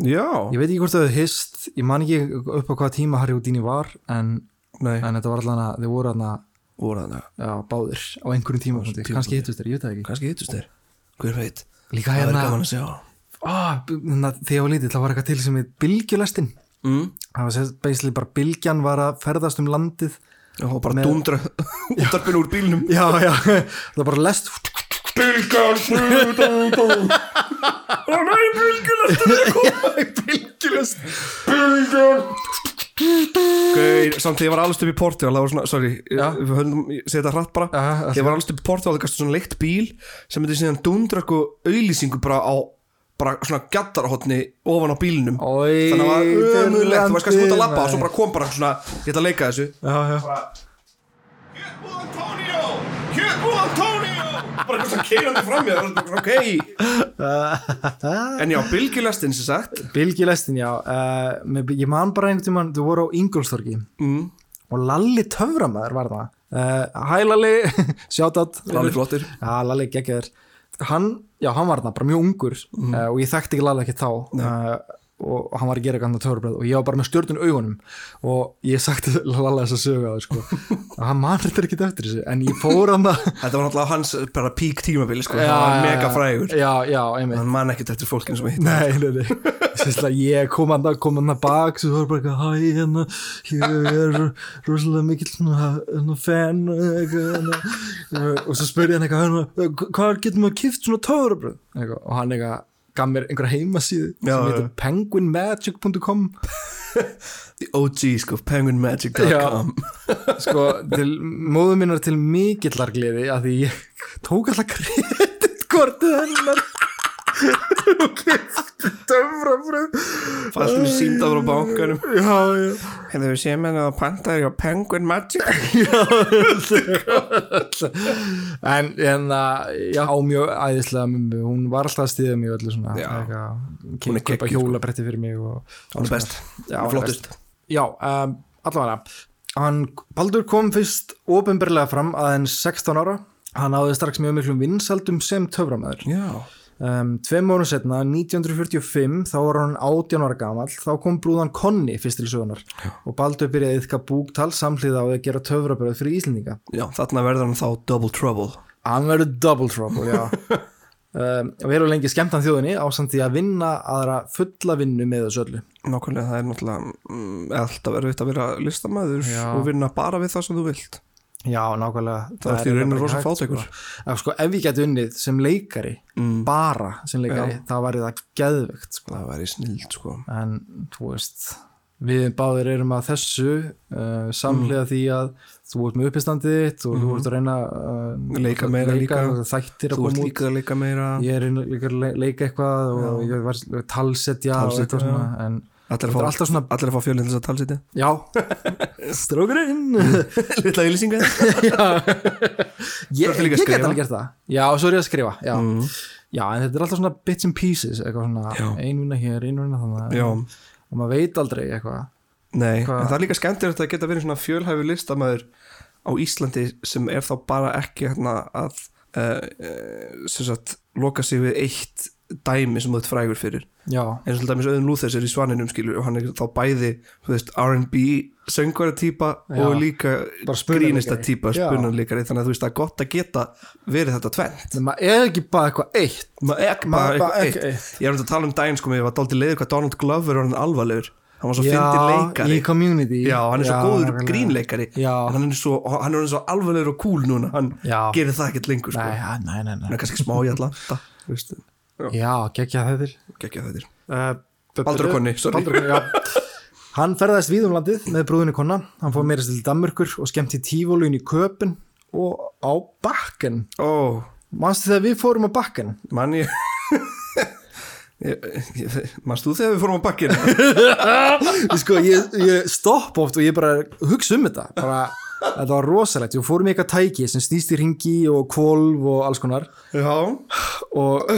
Já, ég veit ekki hvort það hefði hist ég man ekki upp á hvaða tíma Harry Houdini var en, en þetta var allan að þið voru allan voru já, báðir á einhverjum tíma tímapunkti. kannski hittust þér, ég veit það ekki. Kannski hittust þeir. Hver veit? Líka hérna, hérna þegar ég var lítill það var eitthvað til sem heit bylgjulestin. Mm. það var sérst basically bara bylgjan var að ferðast um landið og bara dundra útarpinn úr bílnum. Já, já, það var bara lest Bylgan, bylgan Ó nei, bylgulast bylgjulest Gauð, samt þegar ég var allast upp í Portugal það var svona, sorry, Já. við höfum setja þetta hratt bara. Þegar ég var allast upp í Portugal það gæstu svona leitt bíl sem myndi síðan dundra eitthvað auðlýsingu bara á bara svona gættarhotni ofan á bílnum. Oi, þannig að það var ömulegt, þú varst kannski út að labba og svo bara kom bara svona, ég ætla að leika þessu. Já, já. Kjötbúð Antonio Kjötbúð Antonio! Bara eitthvað keirandi fram bara, ok. En já, bylgjulestin sem sagt. Bylgjulestin, já uh, ég man bara einhvern tímann, þú voru á Ingolstorgi mm. og Lalli töframæður var það. Uh, Hæ Lalli, shoutout. Lalli flottir Já, Lalli geggjaður. Hann, já, hann var það, bara mjög ungur uh, og ég þekkti ekki Lalli ekki þá og hann var að gera eitthvað töfrabröð og ég var bara með stjórnun augunum og ég sagti Lalli þess að söga það sko. og hann man þetta ekki eftir þessu en ég fór hann að þetta var náttúrulega hans bara pík tímabili sko, það var mega frægur. Já, já, hann man ekkert eftir fólkinu sem hitt Nei, nei, nei. Sérstlega, ég kom hann að kom hann að bak svo var bara hæ, hérna ég er rosalega mikill hérna, eitthvað, hérna. og svo spurði hann eitthvað hvað getur maður kift svona eitthvað, og hann eitthvað gaf mér einhverja heimasíðu Já, sem heitir penguinmagic.com The OG sko, penguinmagic.com sko, til móðu minnar til mikillar gleði að því ég tók alltaf kreditkortið hennar og kifti töfrabröð fannst mér símdaður á bankanum. Já, já. Hefur við séð með það að panta þér á Penguin Magic? En, en já, á mjög æðislega hún var alltaf að stiða mig öllu svona. Já. Hún er að sko. hjólabretti fyrir mig og, hann er best, Já, flottust. Já, um, allavega. Hann, Baldur kom fyrst ofinberlega fram aðeins 16 ára. Hann áði strax mjög miklum vinsaldum sem töframæður já, um, tveim árum setna, 1945 þá var hann 18 ára gamall þá kom brúðan Konni fyrst til sögunar og Baldur byrjaði yfka búktal samhliða á að gera töfrabröð fyrir Íslendinga. Já, þarna verður hann þá Double Trouble. Hann verður double trouble, já. Um, og verður lengi skemmtan þjóðinni á samt því að vinna aðra fulla vinnu með þessu öllu. Nákvæmlega það er náttúrulega mm, alltaf erfitt að vera listamæður Já. og vinna bara við það sem þú vilt já, nákvæmlega Það er því raunin bara rosa hægt, fátækur. sko. Ef, sko, ef ég geti unnið sem leikari Mm. bara sem leikari, Já. þá væri það geðvegt sko. Það væri snild sko en þú veist við báðir erum að þessu uh, samhliða því að þú ert með uppistandið þitt og þú ert að reyna uh. Leika meira líka. þættir að koma út leika meira ég er að le- leika eitthvað og ég var talsetja og Talsetja, eitthvað svona en Allir að svona fá, allir að fá fjölinn til þess að talsitja já, strókurinn. Lilla ylýsingar ég, ég get alveg gert það. Já, svo er ég að skrifa. Já. mm. já, en þetta er alltaf svona bits and pieces eitthvað svona, Já. ein vinna hér, ein vinna þannig Já, og maður veit aldrei eitthvað. Nei, Hvað- en það er líka skemmtilegt að geta verið svona fjölhæfi listamæður á Íslandi sem er þá bara ekki hérna að uh, uh, sagt loka sig við eitt dæmi sem þú ert frægur fyrir eins og dæmis auðvun Lúþers er í svaninum skilur og hann er þá bæði R&B söngvara típa Já. og líka grínista típa Já. spunanleikari þannig að þú veist er gott að geta verið þetta tvennt en maður er ekki bara eitthvað eitt maður er ekki bara eitthvað eitt eitt. ég er um að tala um daginn sko mér var dálítið leiður hvað Donald Glover er orðin alvarlegur hann var svo já, fyndin leikari í community já, hann er svo góður nákvæmlega. grínleikari Já. en hann er svo, hann er svo alvarlegur og cool núna hann Já. gerir það ekkert lengur sko. nei, ja, nei, nei, hann nei. er kannski smá í veist, já, geggja þetta geggja þetta uh, Baldur og Konni, sorry. Baldur já. Hann ferðaðist víð um landið með brúðinu konna. Hann fór meira til Danmörkur og skemmt í tífólun í Köpen og á Bakken. Ó, Manstu þegar við fórum á Bakken? mann ég mannst þú þegar við fórum á bakkinu sko, ég, ég stopp oft og ég bara hugsa um þetta. Bara, þetta var rosalegt, við fórum í eitthvað tæki sem snýst í ringi og kvolv og alls konar. Já, og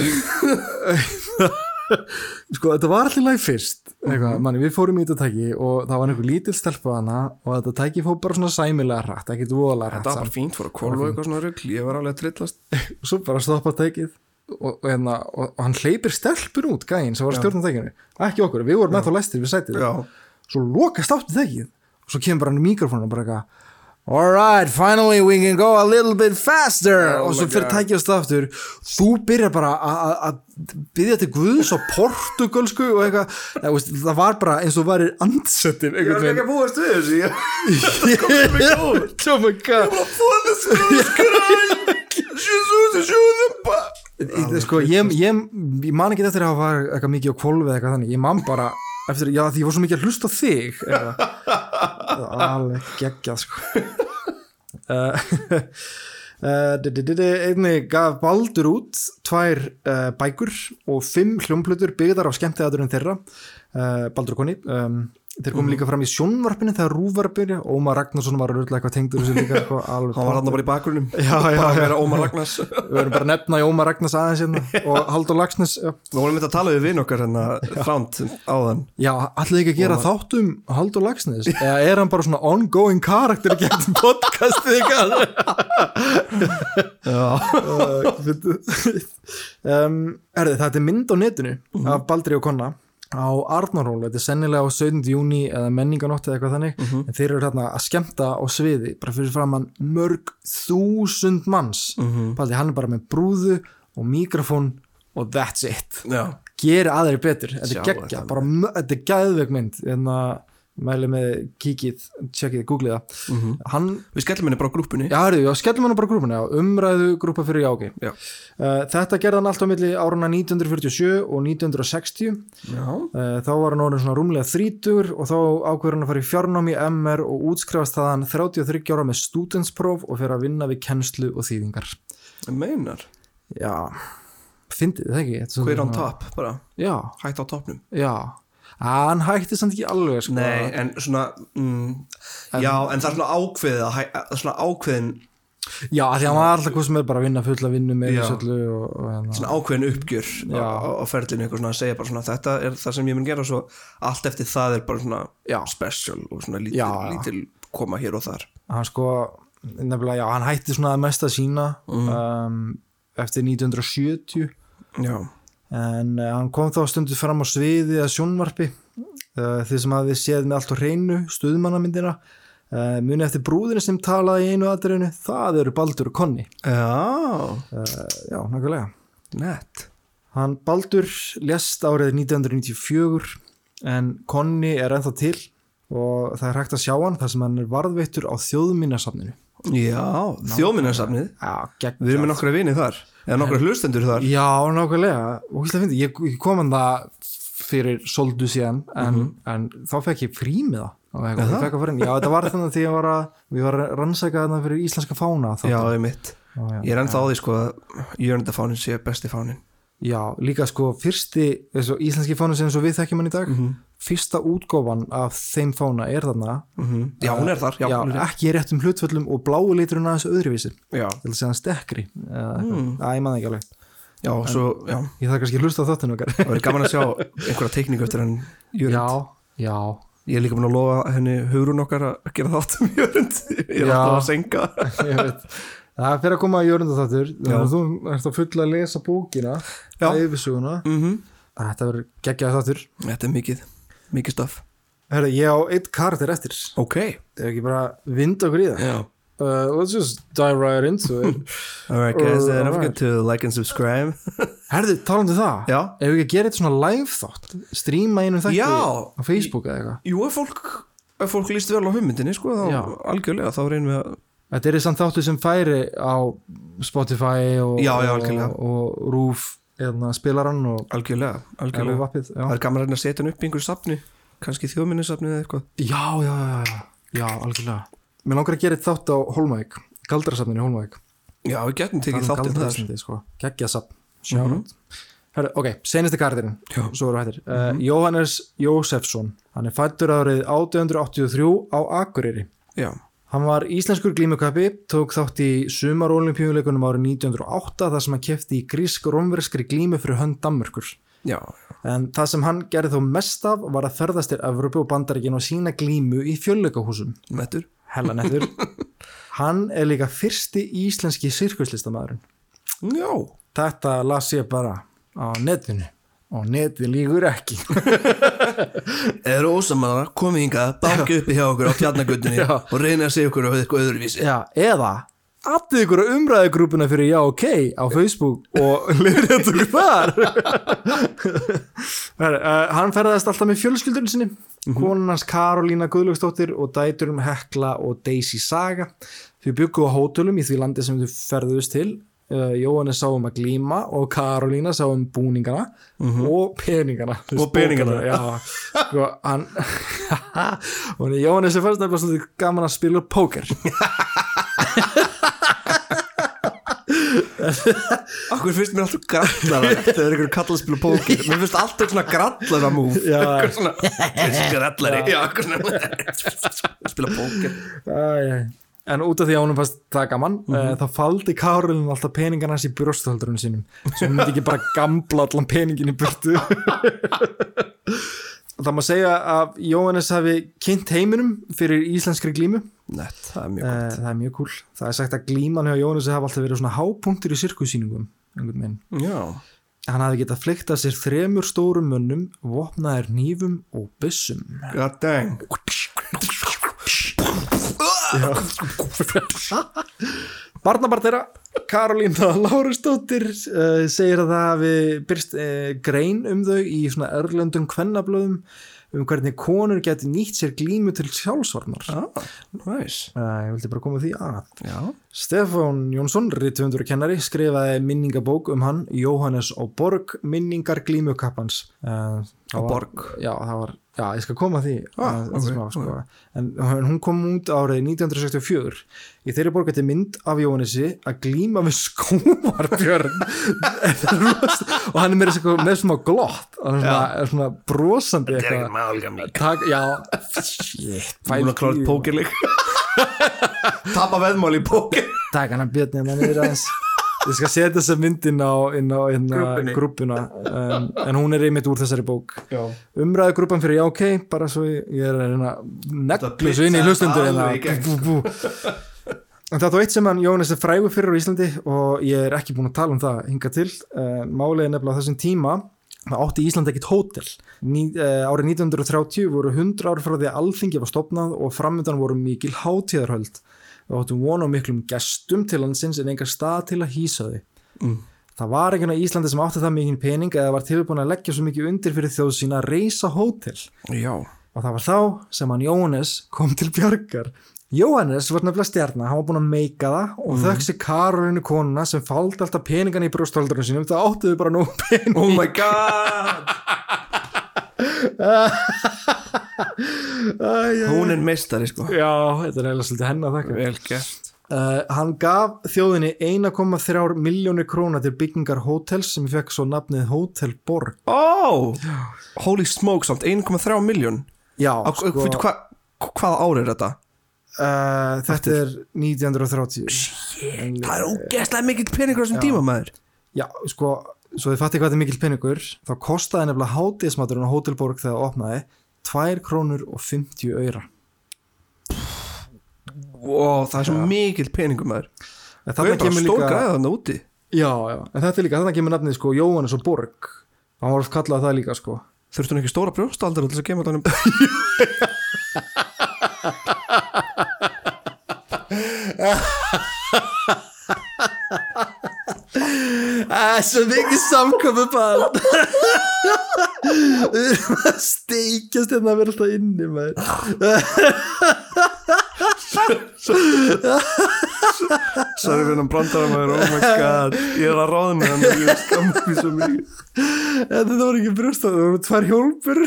sko þetta var allir læg fyrst eitthvað, manni, við fórum í þetta tæki og það var einhver lítil stelpa hana og þetta tæki fór bara svona sæmilega hrætt ekkert voðalega hrætt það var bara fínt fór að kvolva og eitthvað svona rugl ég var alveg að trillast. Og svo bara stoppa tækið og, og, hérna, og, og hann hleypir stelpur út gæinn sem var að stjórna tækinu. Ekki okkur, við vorum ennþá læstir við sætið. Svo lokast átti tækið og svo kemur bara hann í mikrofónu og bara eitthvað Alright, finally we can go a little bit faster. Oh og svo fyrir á staftur þú byrjar bara að- að að byggja til Guðs á portugalsku og eitthvað, það var bara eins og varir andsettin ég var ekki að búast við þessu ég oh my god. Jesus, sjóðum bara sko, ég, ég, ég man ekki eftir að hafa eitthvað mikið á kvolfi eða eitthvað þannig. Ég man bara eftir, já því ég var svo mikið að hlusta þig eða, alveg geggjað sko. Di- di- einnig gaf Baldur út tvær uh, bækur og fimm hljómplutur byggðar á skemmtiðaturinn þeirra. Uh, Baldur og Konni um, þeir komum líka fram í sjónvarpinu þegar Rúf var að byrja. Ómar Ragnarsson var að rölla eitthvað tengdur þessu líka alveg hann var hann bara í bakgrunum. Já, já, já. við verðum bara nefna í Ómar Ragnars aðeins hérna. Og Haldur Lagsnes já. við vorum eitthvað að tala við vinn okkar hérna fránt áðan. Já, allir ekki að gera þátt um Haldur Lagsnes eða er hann bara svona ongoing karakter í gegnum podcastið eitthvað um, Erði, þetta er mynd á netinu af Baldri og Konna á Arnarhól, þetta er sennilega á 17. júni eða menninganótt eða eitthvað þannig en þeir eru hérna að skemmta á sviði bara fyrir framann mörg þúsund manns. Baldi, hann er bara með brúðu og mikrofón og that's it. Já, geri aðri betur, þetta er geggja bara, þetta er gæðveik mynd en að mæli með kíkið, tjekkið, googlið það. Mhm. hann, við skellum henni bara á grúpunni já, hörðu, já, skellum hann bara grúpuna já, umræðu grúpa fyrir jáki já, uh, þetta gerði hann alltaf milli áruna 1947 og 1960 já. uh, þá var hann orðin svona rúmlega þrítur og þá ákveður hann að fara í fjarnám í MR og útskrifast þaðan 33 ára með studentspróf og fyrir að vinna við kennslu og þýðingar. Meinar, já, fyndið það ekki? Er hver án tap bara, já, hætt á topnum. Já hann hætti samt ekki alveg sko. nei, en svona mm, já, en það er svona ákveðið að að svona ákveðin Já, því að hann var alltaf hvað sem er bara að vinna fulla vinnu með þessu öllu og, og hérna. svona ákveðin uppgjör á, á, ferlinu eitthvað svona að segja bara svona þetta er það sem ég mun gera svo allt eftir það er bara svona Já. special og svona lítil, já. lítil koma hér og þar hann sko, nefnilega, já, hann hætti svona að mesta sína Mm. um, eftir 1970 já, en uh, hann kom þá stundu fram á sviði að sjónvarpi. Uh, því sem hafði séð með allt á hreinu stuðmannamyndina uh, muni eftir brúðinu sem talaði í einu aðrinu það eru Baldur og Konni. Já. Já, nákvæmlega. Nett. Hann Baldur lést árið 1994 en Konni er ennþá til og það er hægt að sjá hann þar sem hann er varðveittur á þjóðminnasafninu. Já, þjóminnarsafnið Við erum með nokkra vinið þar Eða nokkra hlustendur þar. Já, nákvæmlega, ég, kom hann það fyrir soldu síðan en, en þá fekk ég frí með það. Og ég, ég fekk að fara inn, já þetta var þannig því að var að við var að rannsæka þarna fyrir íslenska fána Já, það er mitt já, já. Ég er ennþá á því sko að Jörndafánin sé besti fánin já, líka sko fyrsti íslenski fána sem svo við þekkjum hann í dag fyrsta útgófan af þeim fána er þarna. Mhm. Já, hún er þar Já, já, hún er ekki í réttum hlutföllum og bláu liturinn aðeins öðruvísi. Ég vil segja hann stekkri eða eitthvað, Æ, ég maður ekki alveg. Já svo, já. ég þarf kannski að hlusta á þáttinu okkar. Það verður gaman að sjá einhverja teikningu eftir hann Jörund. Já, já. Ég er líka búin að lofa henni hugrun okkar að gera þátt um Jörund. Ég er alltaf að veit það fyrir að koma að jörnda þáttur að þú ert að fulla að lesa bókina Já. yfirsuguna mm þetta verður geggjað þáttur. Þetta er mikið, mikið stöf Herra, ég á eitt karakter eftir. Ok. Það er ekki bara vind í það Já. Uh, let's just dive right into it. Alright guys, uh, don't forget to like and subscribe. Herðu, talandi um það. Já. Ef við ekki að gera eitt svona live þátt stríma einum þætti Já. á Facebook eða eitthvað. Jú, ef fólk, ef fólk líst vel á hugmyndinni sko, þá algjörlega, þá reynum við að þetta er samt þáttu sem færi á Spotify og, Já, já, og, og Roof eða spilarann og algjörlega, algjörlega. Já. Það er gaman að setja hann upp í einhverju safni kannski þjóðminnisafni eða eitthvað. Já, já, já, já, algjörlega. Mér langar að gera þátt á Holmæk Galdrasafninu Holmæk Já, við getum tekið þáttinn þar Galdrasafni, sko. Geggjasafn Sjárat Herra, ok, senasti kardirinn uh, Jóhannes Jósefsson. Hann er fættur árið 1883 á Akureyri. Já, Hann var íslenskur glímukappi, tók þátt í sumarolimpíuleikunum árið 1908 þar sem hann kefti í grísk-rómverskri glímu fyrir hönd Danmörkur. já, En það sem hann gerði þó mest af var að ferðast til Evrópu og Bandaríkin og sína glímu í fjölleikahúsum. nettur Hella nettur. hann er líka fyrsti íslenski sirkuslistamæðurinn. Já, Þetta las ég bara á netinu og netið lígur ekki. er ósamara, komið hingað, banki uppi hjá okkur á tjarnagötunni Já. og reyna að segja okkur á eitthvað öðruvísi. Já, eða aðtið ykkur á umræðugrúpuna fyrir já ok á Facebook og lifrið okkur þar. Her, uh, hann ferðast alltaf með fjölskyldurinn sinni konan hans Karolína Guðlaugsdóttir og dæturum Hekla og Daisy Saga. Þau byggu á hótelum í því landi sem þau ferðuðust til uh, Jóhannes sá um að glíma og Karolína sá um búningana og peningana. Og peningana. já, sko, hann Jóhannes er fyrst nefnilega svolítið gaman að spila póker. Akkur finnst mér alltaf grallara þegar einhverju kalla að spila póker. Mér finnst alltaf svona grallara múf. Eitthvað svona, grallari. Spila póker. En út af því að honum fannst það gaman mm þá faldi Karolin alltaf peningan hans í brjósthaldurinn sínum. Hún myndi ekki bara gamla allan peningin í burtu. Það má segja að Jóhannes hafi kynnt heiminum fyrir íslenskri glímu. Nett, það er mjög Eh, gott það er mjög cool það er sagt að glíman hjá Jóhannesi hafa alltaf verið svona hápunktur í sirkusýningum hann hafi getað fleikt að sér þremur stórum mönnum vopnaðir nýfum og byssum. God dang Barnabart þeirra, Karolína Lárusdóttir uh, segir að það hafi byrst uh, grein um þau í svona örlöndum kvennablöðum um hvernig konur geti nýtt sér glímu til sjálfsvarnar. ah, Nice Uh, ég vildi bara koma því að. Já, Stefán Jónsson, rítvöndur kennari, skrifaði minningabók um hann, Jóhannes og Borg, minningar glímukappans. Uh, það Á var- Borg? Já, það var, já, ég skal koma að því. Ah, uh, ok, smá, sko. En hún kom út árið 1964. Í þeirri borg þetta mynd af Jóhannesi að glíma við skómarbjörn. og hann er með, með smá glott, hann er svona, er svona brosandi eitthvað. málgami Tak, já, shit, Búin að klára pókerleik Tapa veðmál í póker Takk hann að björni hann niður aðeins Ég skal setja þessa mynd inn á, inn á, inn á grúppuna um, en hún er einmitt úr þessari bók. Umræðu grúppan fyrir já ok bara svo ég, ég er að neglu svo inn í hlustundur bú. en það er þó eitt sem Jóhannes er frægur fyrir á Íslandi og ég er ekki búin að tala um það hinga til. Uh, málið er nefnilega þessum tíma það átti Ísland ekkit hótel. Ný, uh, árið 1930 voru 100 ár frá því að alþingi var stopnað og framöndan voru mikil hátíðarhöld við áttum von á miklum gestum til landsins en engar stað til að hýsa þau. Mm. það var ekki á Íslandi sem átti það mikið pening eða var tilbúin að leggja svo mikið undir fyrir þjóð sína að reysa hótel. Já. Og það var þá sem hann Jóhannes kom til bjargar. Jóhannes var nefnilega stjarnar, hann var búinn að meika það og mm. þögg sér Karolínu konuna sem faldi alltaf peningan í brjósthaldurinn sínum. Það áttuðu bara nú pening. Oh my god Hún er meistari sko. Já, þetta er eiginlega svolítið henni að þakka. Vel gert. Uh, Hann gaf þjóðinni 1,3 miljónir króna til byggingar hótels sem fekk svo nafnið Hótel Borg. Oh, holy smoke samt 1,3 miljón Já, sko, hva, Hvaða ár er þetta? uh, Þetta er 1930 Það er ógeðslega mikill peningur á þessum tíma maður. Já, sko, svo þið fatti hvað þetta er mikill peningur þá kostaði nefnilega hátíðismaturinn á Hótel Borg þegar það opnaði 2 krónur og 50 öyra wow, Það er svo mikill peningur maður. En Það er bara kemur stór líka úti. Já, já, en þetta er líka, þarna kemur nafnið sko Jóhannes og Borg. Hann var alltaf kallað það líka sko. Þurftu hún ekki stóra brjóstaldur til þess að kemur þannig Það er svo mikið samkomi bara Við erum að steikjast hérna að vera alltaf inni maður fyrir hann brandara maður Oh my god. Ég er að með hann og Ég skammar mér svo mikið þetta var ekki brjóst það voru tvær hjólpur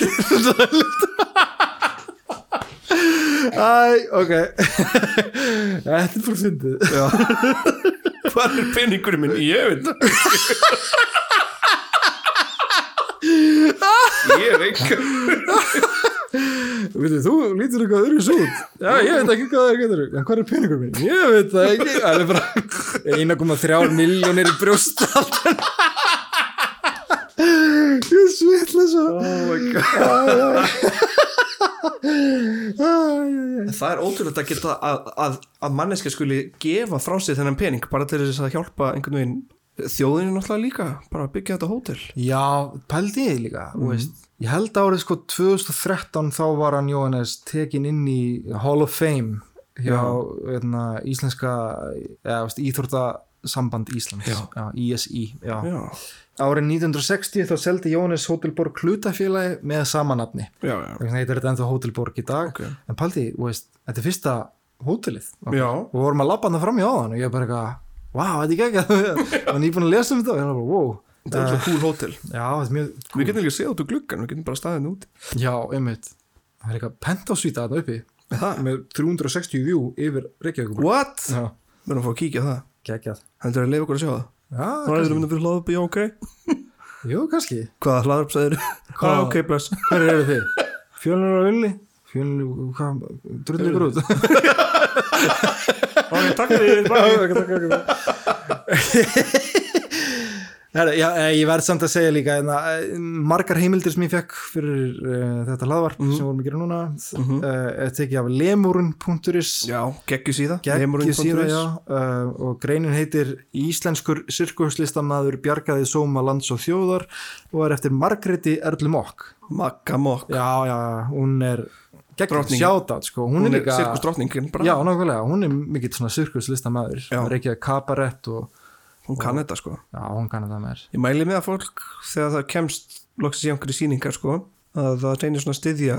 Æ, ok Þetta er bara fyndið Já Hvað er peningurinn minn? Ég veit það Ég er einhver Veitu, þú lítur eitthvað öðru svo út. Já, ég veit ekki hvað það er getur En hvað er peningur minn? Ég veit það ekki. Það er bara 1,3 miljónir í brjóst Ég svitla svo. Oh my god Það er ótrúlega að geta að, að, að manneska skuli gefa frá sig þennan pening bara til þess að hjálpa einhvern veginn þjóðinu náttúrulega líka bara byggja þetta hótel. Já, pældi ég líka mm. Ég held árið sko 2013 þá var hann Jóhannes tekin inn í Hall of Fame hjá veitna, íslenska eða, Íþórtasamband Íslands. Já. ISI já. Já, Árið 1960 þá seldi Jóhannes Hótelborg hlutafélagi með já, Þannig að þetta er ennþá Hótelborg í dag. Ok. en pældi, þú veist, þetta er fyrsta hótelið. Og við vorum að labba hann fram í áðan og ég bara eitthvað, wow, þetta er ekki ekki og nýbúin að lesa um þetta og ég var bara, wow. Þetta er svo cool hótel. Er mjög Við getum líka séð út úr gluggan, við getum bara staðið út Já, einmitt. Það er eitthvað pentásvíta þarna uppi. Það? með 360 view yfir Reykjavík What? Við erum að fá að kíkja það geggjað Heldur að leiða okkur að sjá það? Já, Nú erum við myndið fyrir hlaða upp í OK jú, kannski Hvaða hlaða upp sagðir? Hvað Hvað? OK bless? Hver eru þið? Fjölnir á villi? Fjölnir, hvað, drullir ykkur út? Ok, takk fyrir Já, Herra, já, eh, ég verð samt að segja líka en að margar heimildir sem ég fekk fyrir uh, þetta hlaðvarp sem vorum að gera núna mm er tekið af lemurun.is Já, geggjus í það Geggju síða, já, uh, og greinin heitir Íslenskur sirkuslistamaður bjargaði sóma lands og þjóðar og er eftir Margréti Erlu Mokk. Magga Mokk. Já, já, hún er sjátat, sko. Hún, Hún er er bara. Já, nákvæmlega, hún er mikill er ekki að kabarett og, Hún kann þetta sko. Já, hún kannar það með Ég mæli með að fólk þegar það kemst loksins í einhverju sýningar sko að það reynir svona að styðja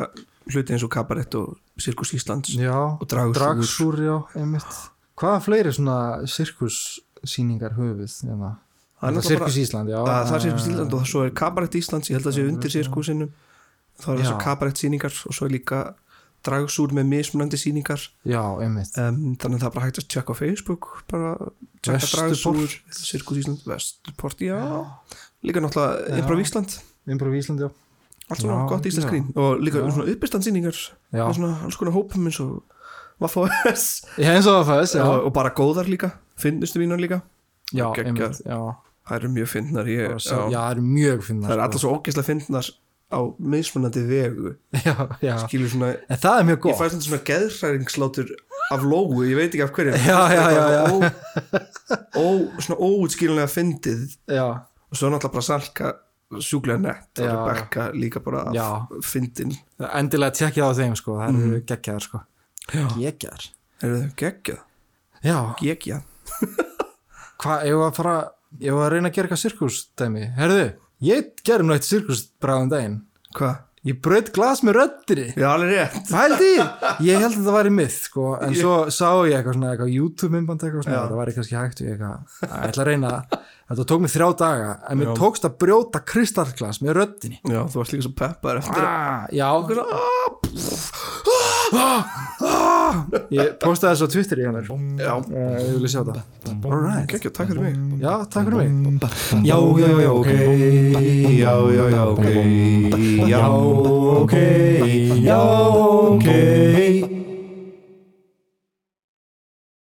hluti eins og kabarett og Sirkus Íslands Já, Og Dragsúr. Dragsúr, já, Hvaða fleiri svona sirkussýningar höfuð, hérna? Það er Sirkus Ísland, já. Að það er Sirkus Ísland og svo er kabarett Íslands ég held að það sé undir Sirkusinu. Þá er Já. þessu kabarett sýningar og svo er líka dragsúr með mismunandi sýningar. Já, einmitt. Um, þannig að það er bara hægt að tjekka á Facebook bara tjekka dragsúr Sirkus Ísland, Vesturport, já. Líka náttúrulega Improv Ísland. Improv Ísland, já. Allt svona Já, gott íslensk já. grín og líka Já. svona uppistandssýningar Já. með svona alls konar hópum eins og Vaffa.s Já, eins og fæðist, já. Og, og bara góðar líka. Finnustu mínar líka. Já, einmitt, já. Það eru mjög fyndnar ég, Já, já, það er mjög finnar það er alltaf svo ógeðslega fyndnar á mismunandi vegu. Já, já. Skilur svona, En það er mjög ég gott fæ svona geðhræringslátur af lógu, ég veit ekki af hverju. Já, já, já, já. ó, svona óutskilunlega fyndið. Og svo náttúrulega bara salka sjúklega nett og. Rebecca líka bara af fyndin. Endilega tjekkja á þeim, sko. Það eru geggjaðar, sko. Geggjaðar eru þau geggjað, Já, geggjað. Hvað, ég var að fara Ég var að reyna að gera eitthvað sirkus, dæmi? Herðu, ég gerum nú eitt sirkus bráðum daginn. Hvað? ég braut glas með röddinni. Já, alveg rétt. Pældi, ég. Held að þetta væri myth sko, en svo sá ég eitthvað svona eitthvað YouTube myndband eitthvað svona, þetta væri kannski hægt. Og ég eitthvað, að ég ætla að reyna það. Þetta tók mig þrjá daga, en mér tókst að brjóta kristallglas með röddinni. Já, þú varst líka svo peppar eftir ah, Já Ég postaði þessu á Twitter í hann Já, uh, Ég vilja sjá það alright takk fyrir mig Já, takk fyrir mig Já, já, já, ok Já, já, já, ok Já, ok Já, ok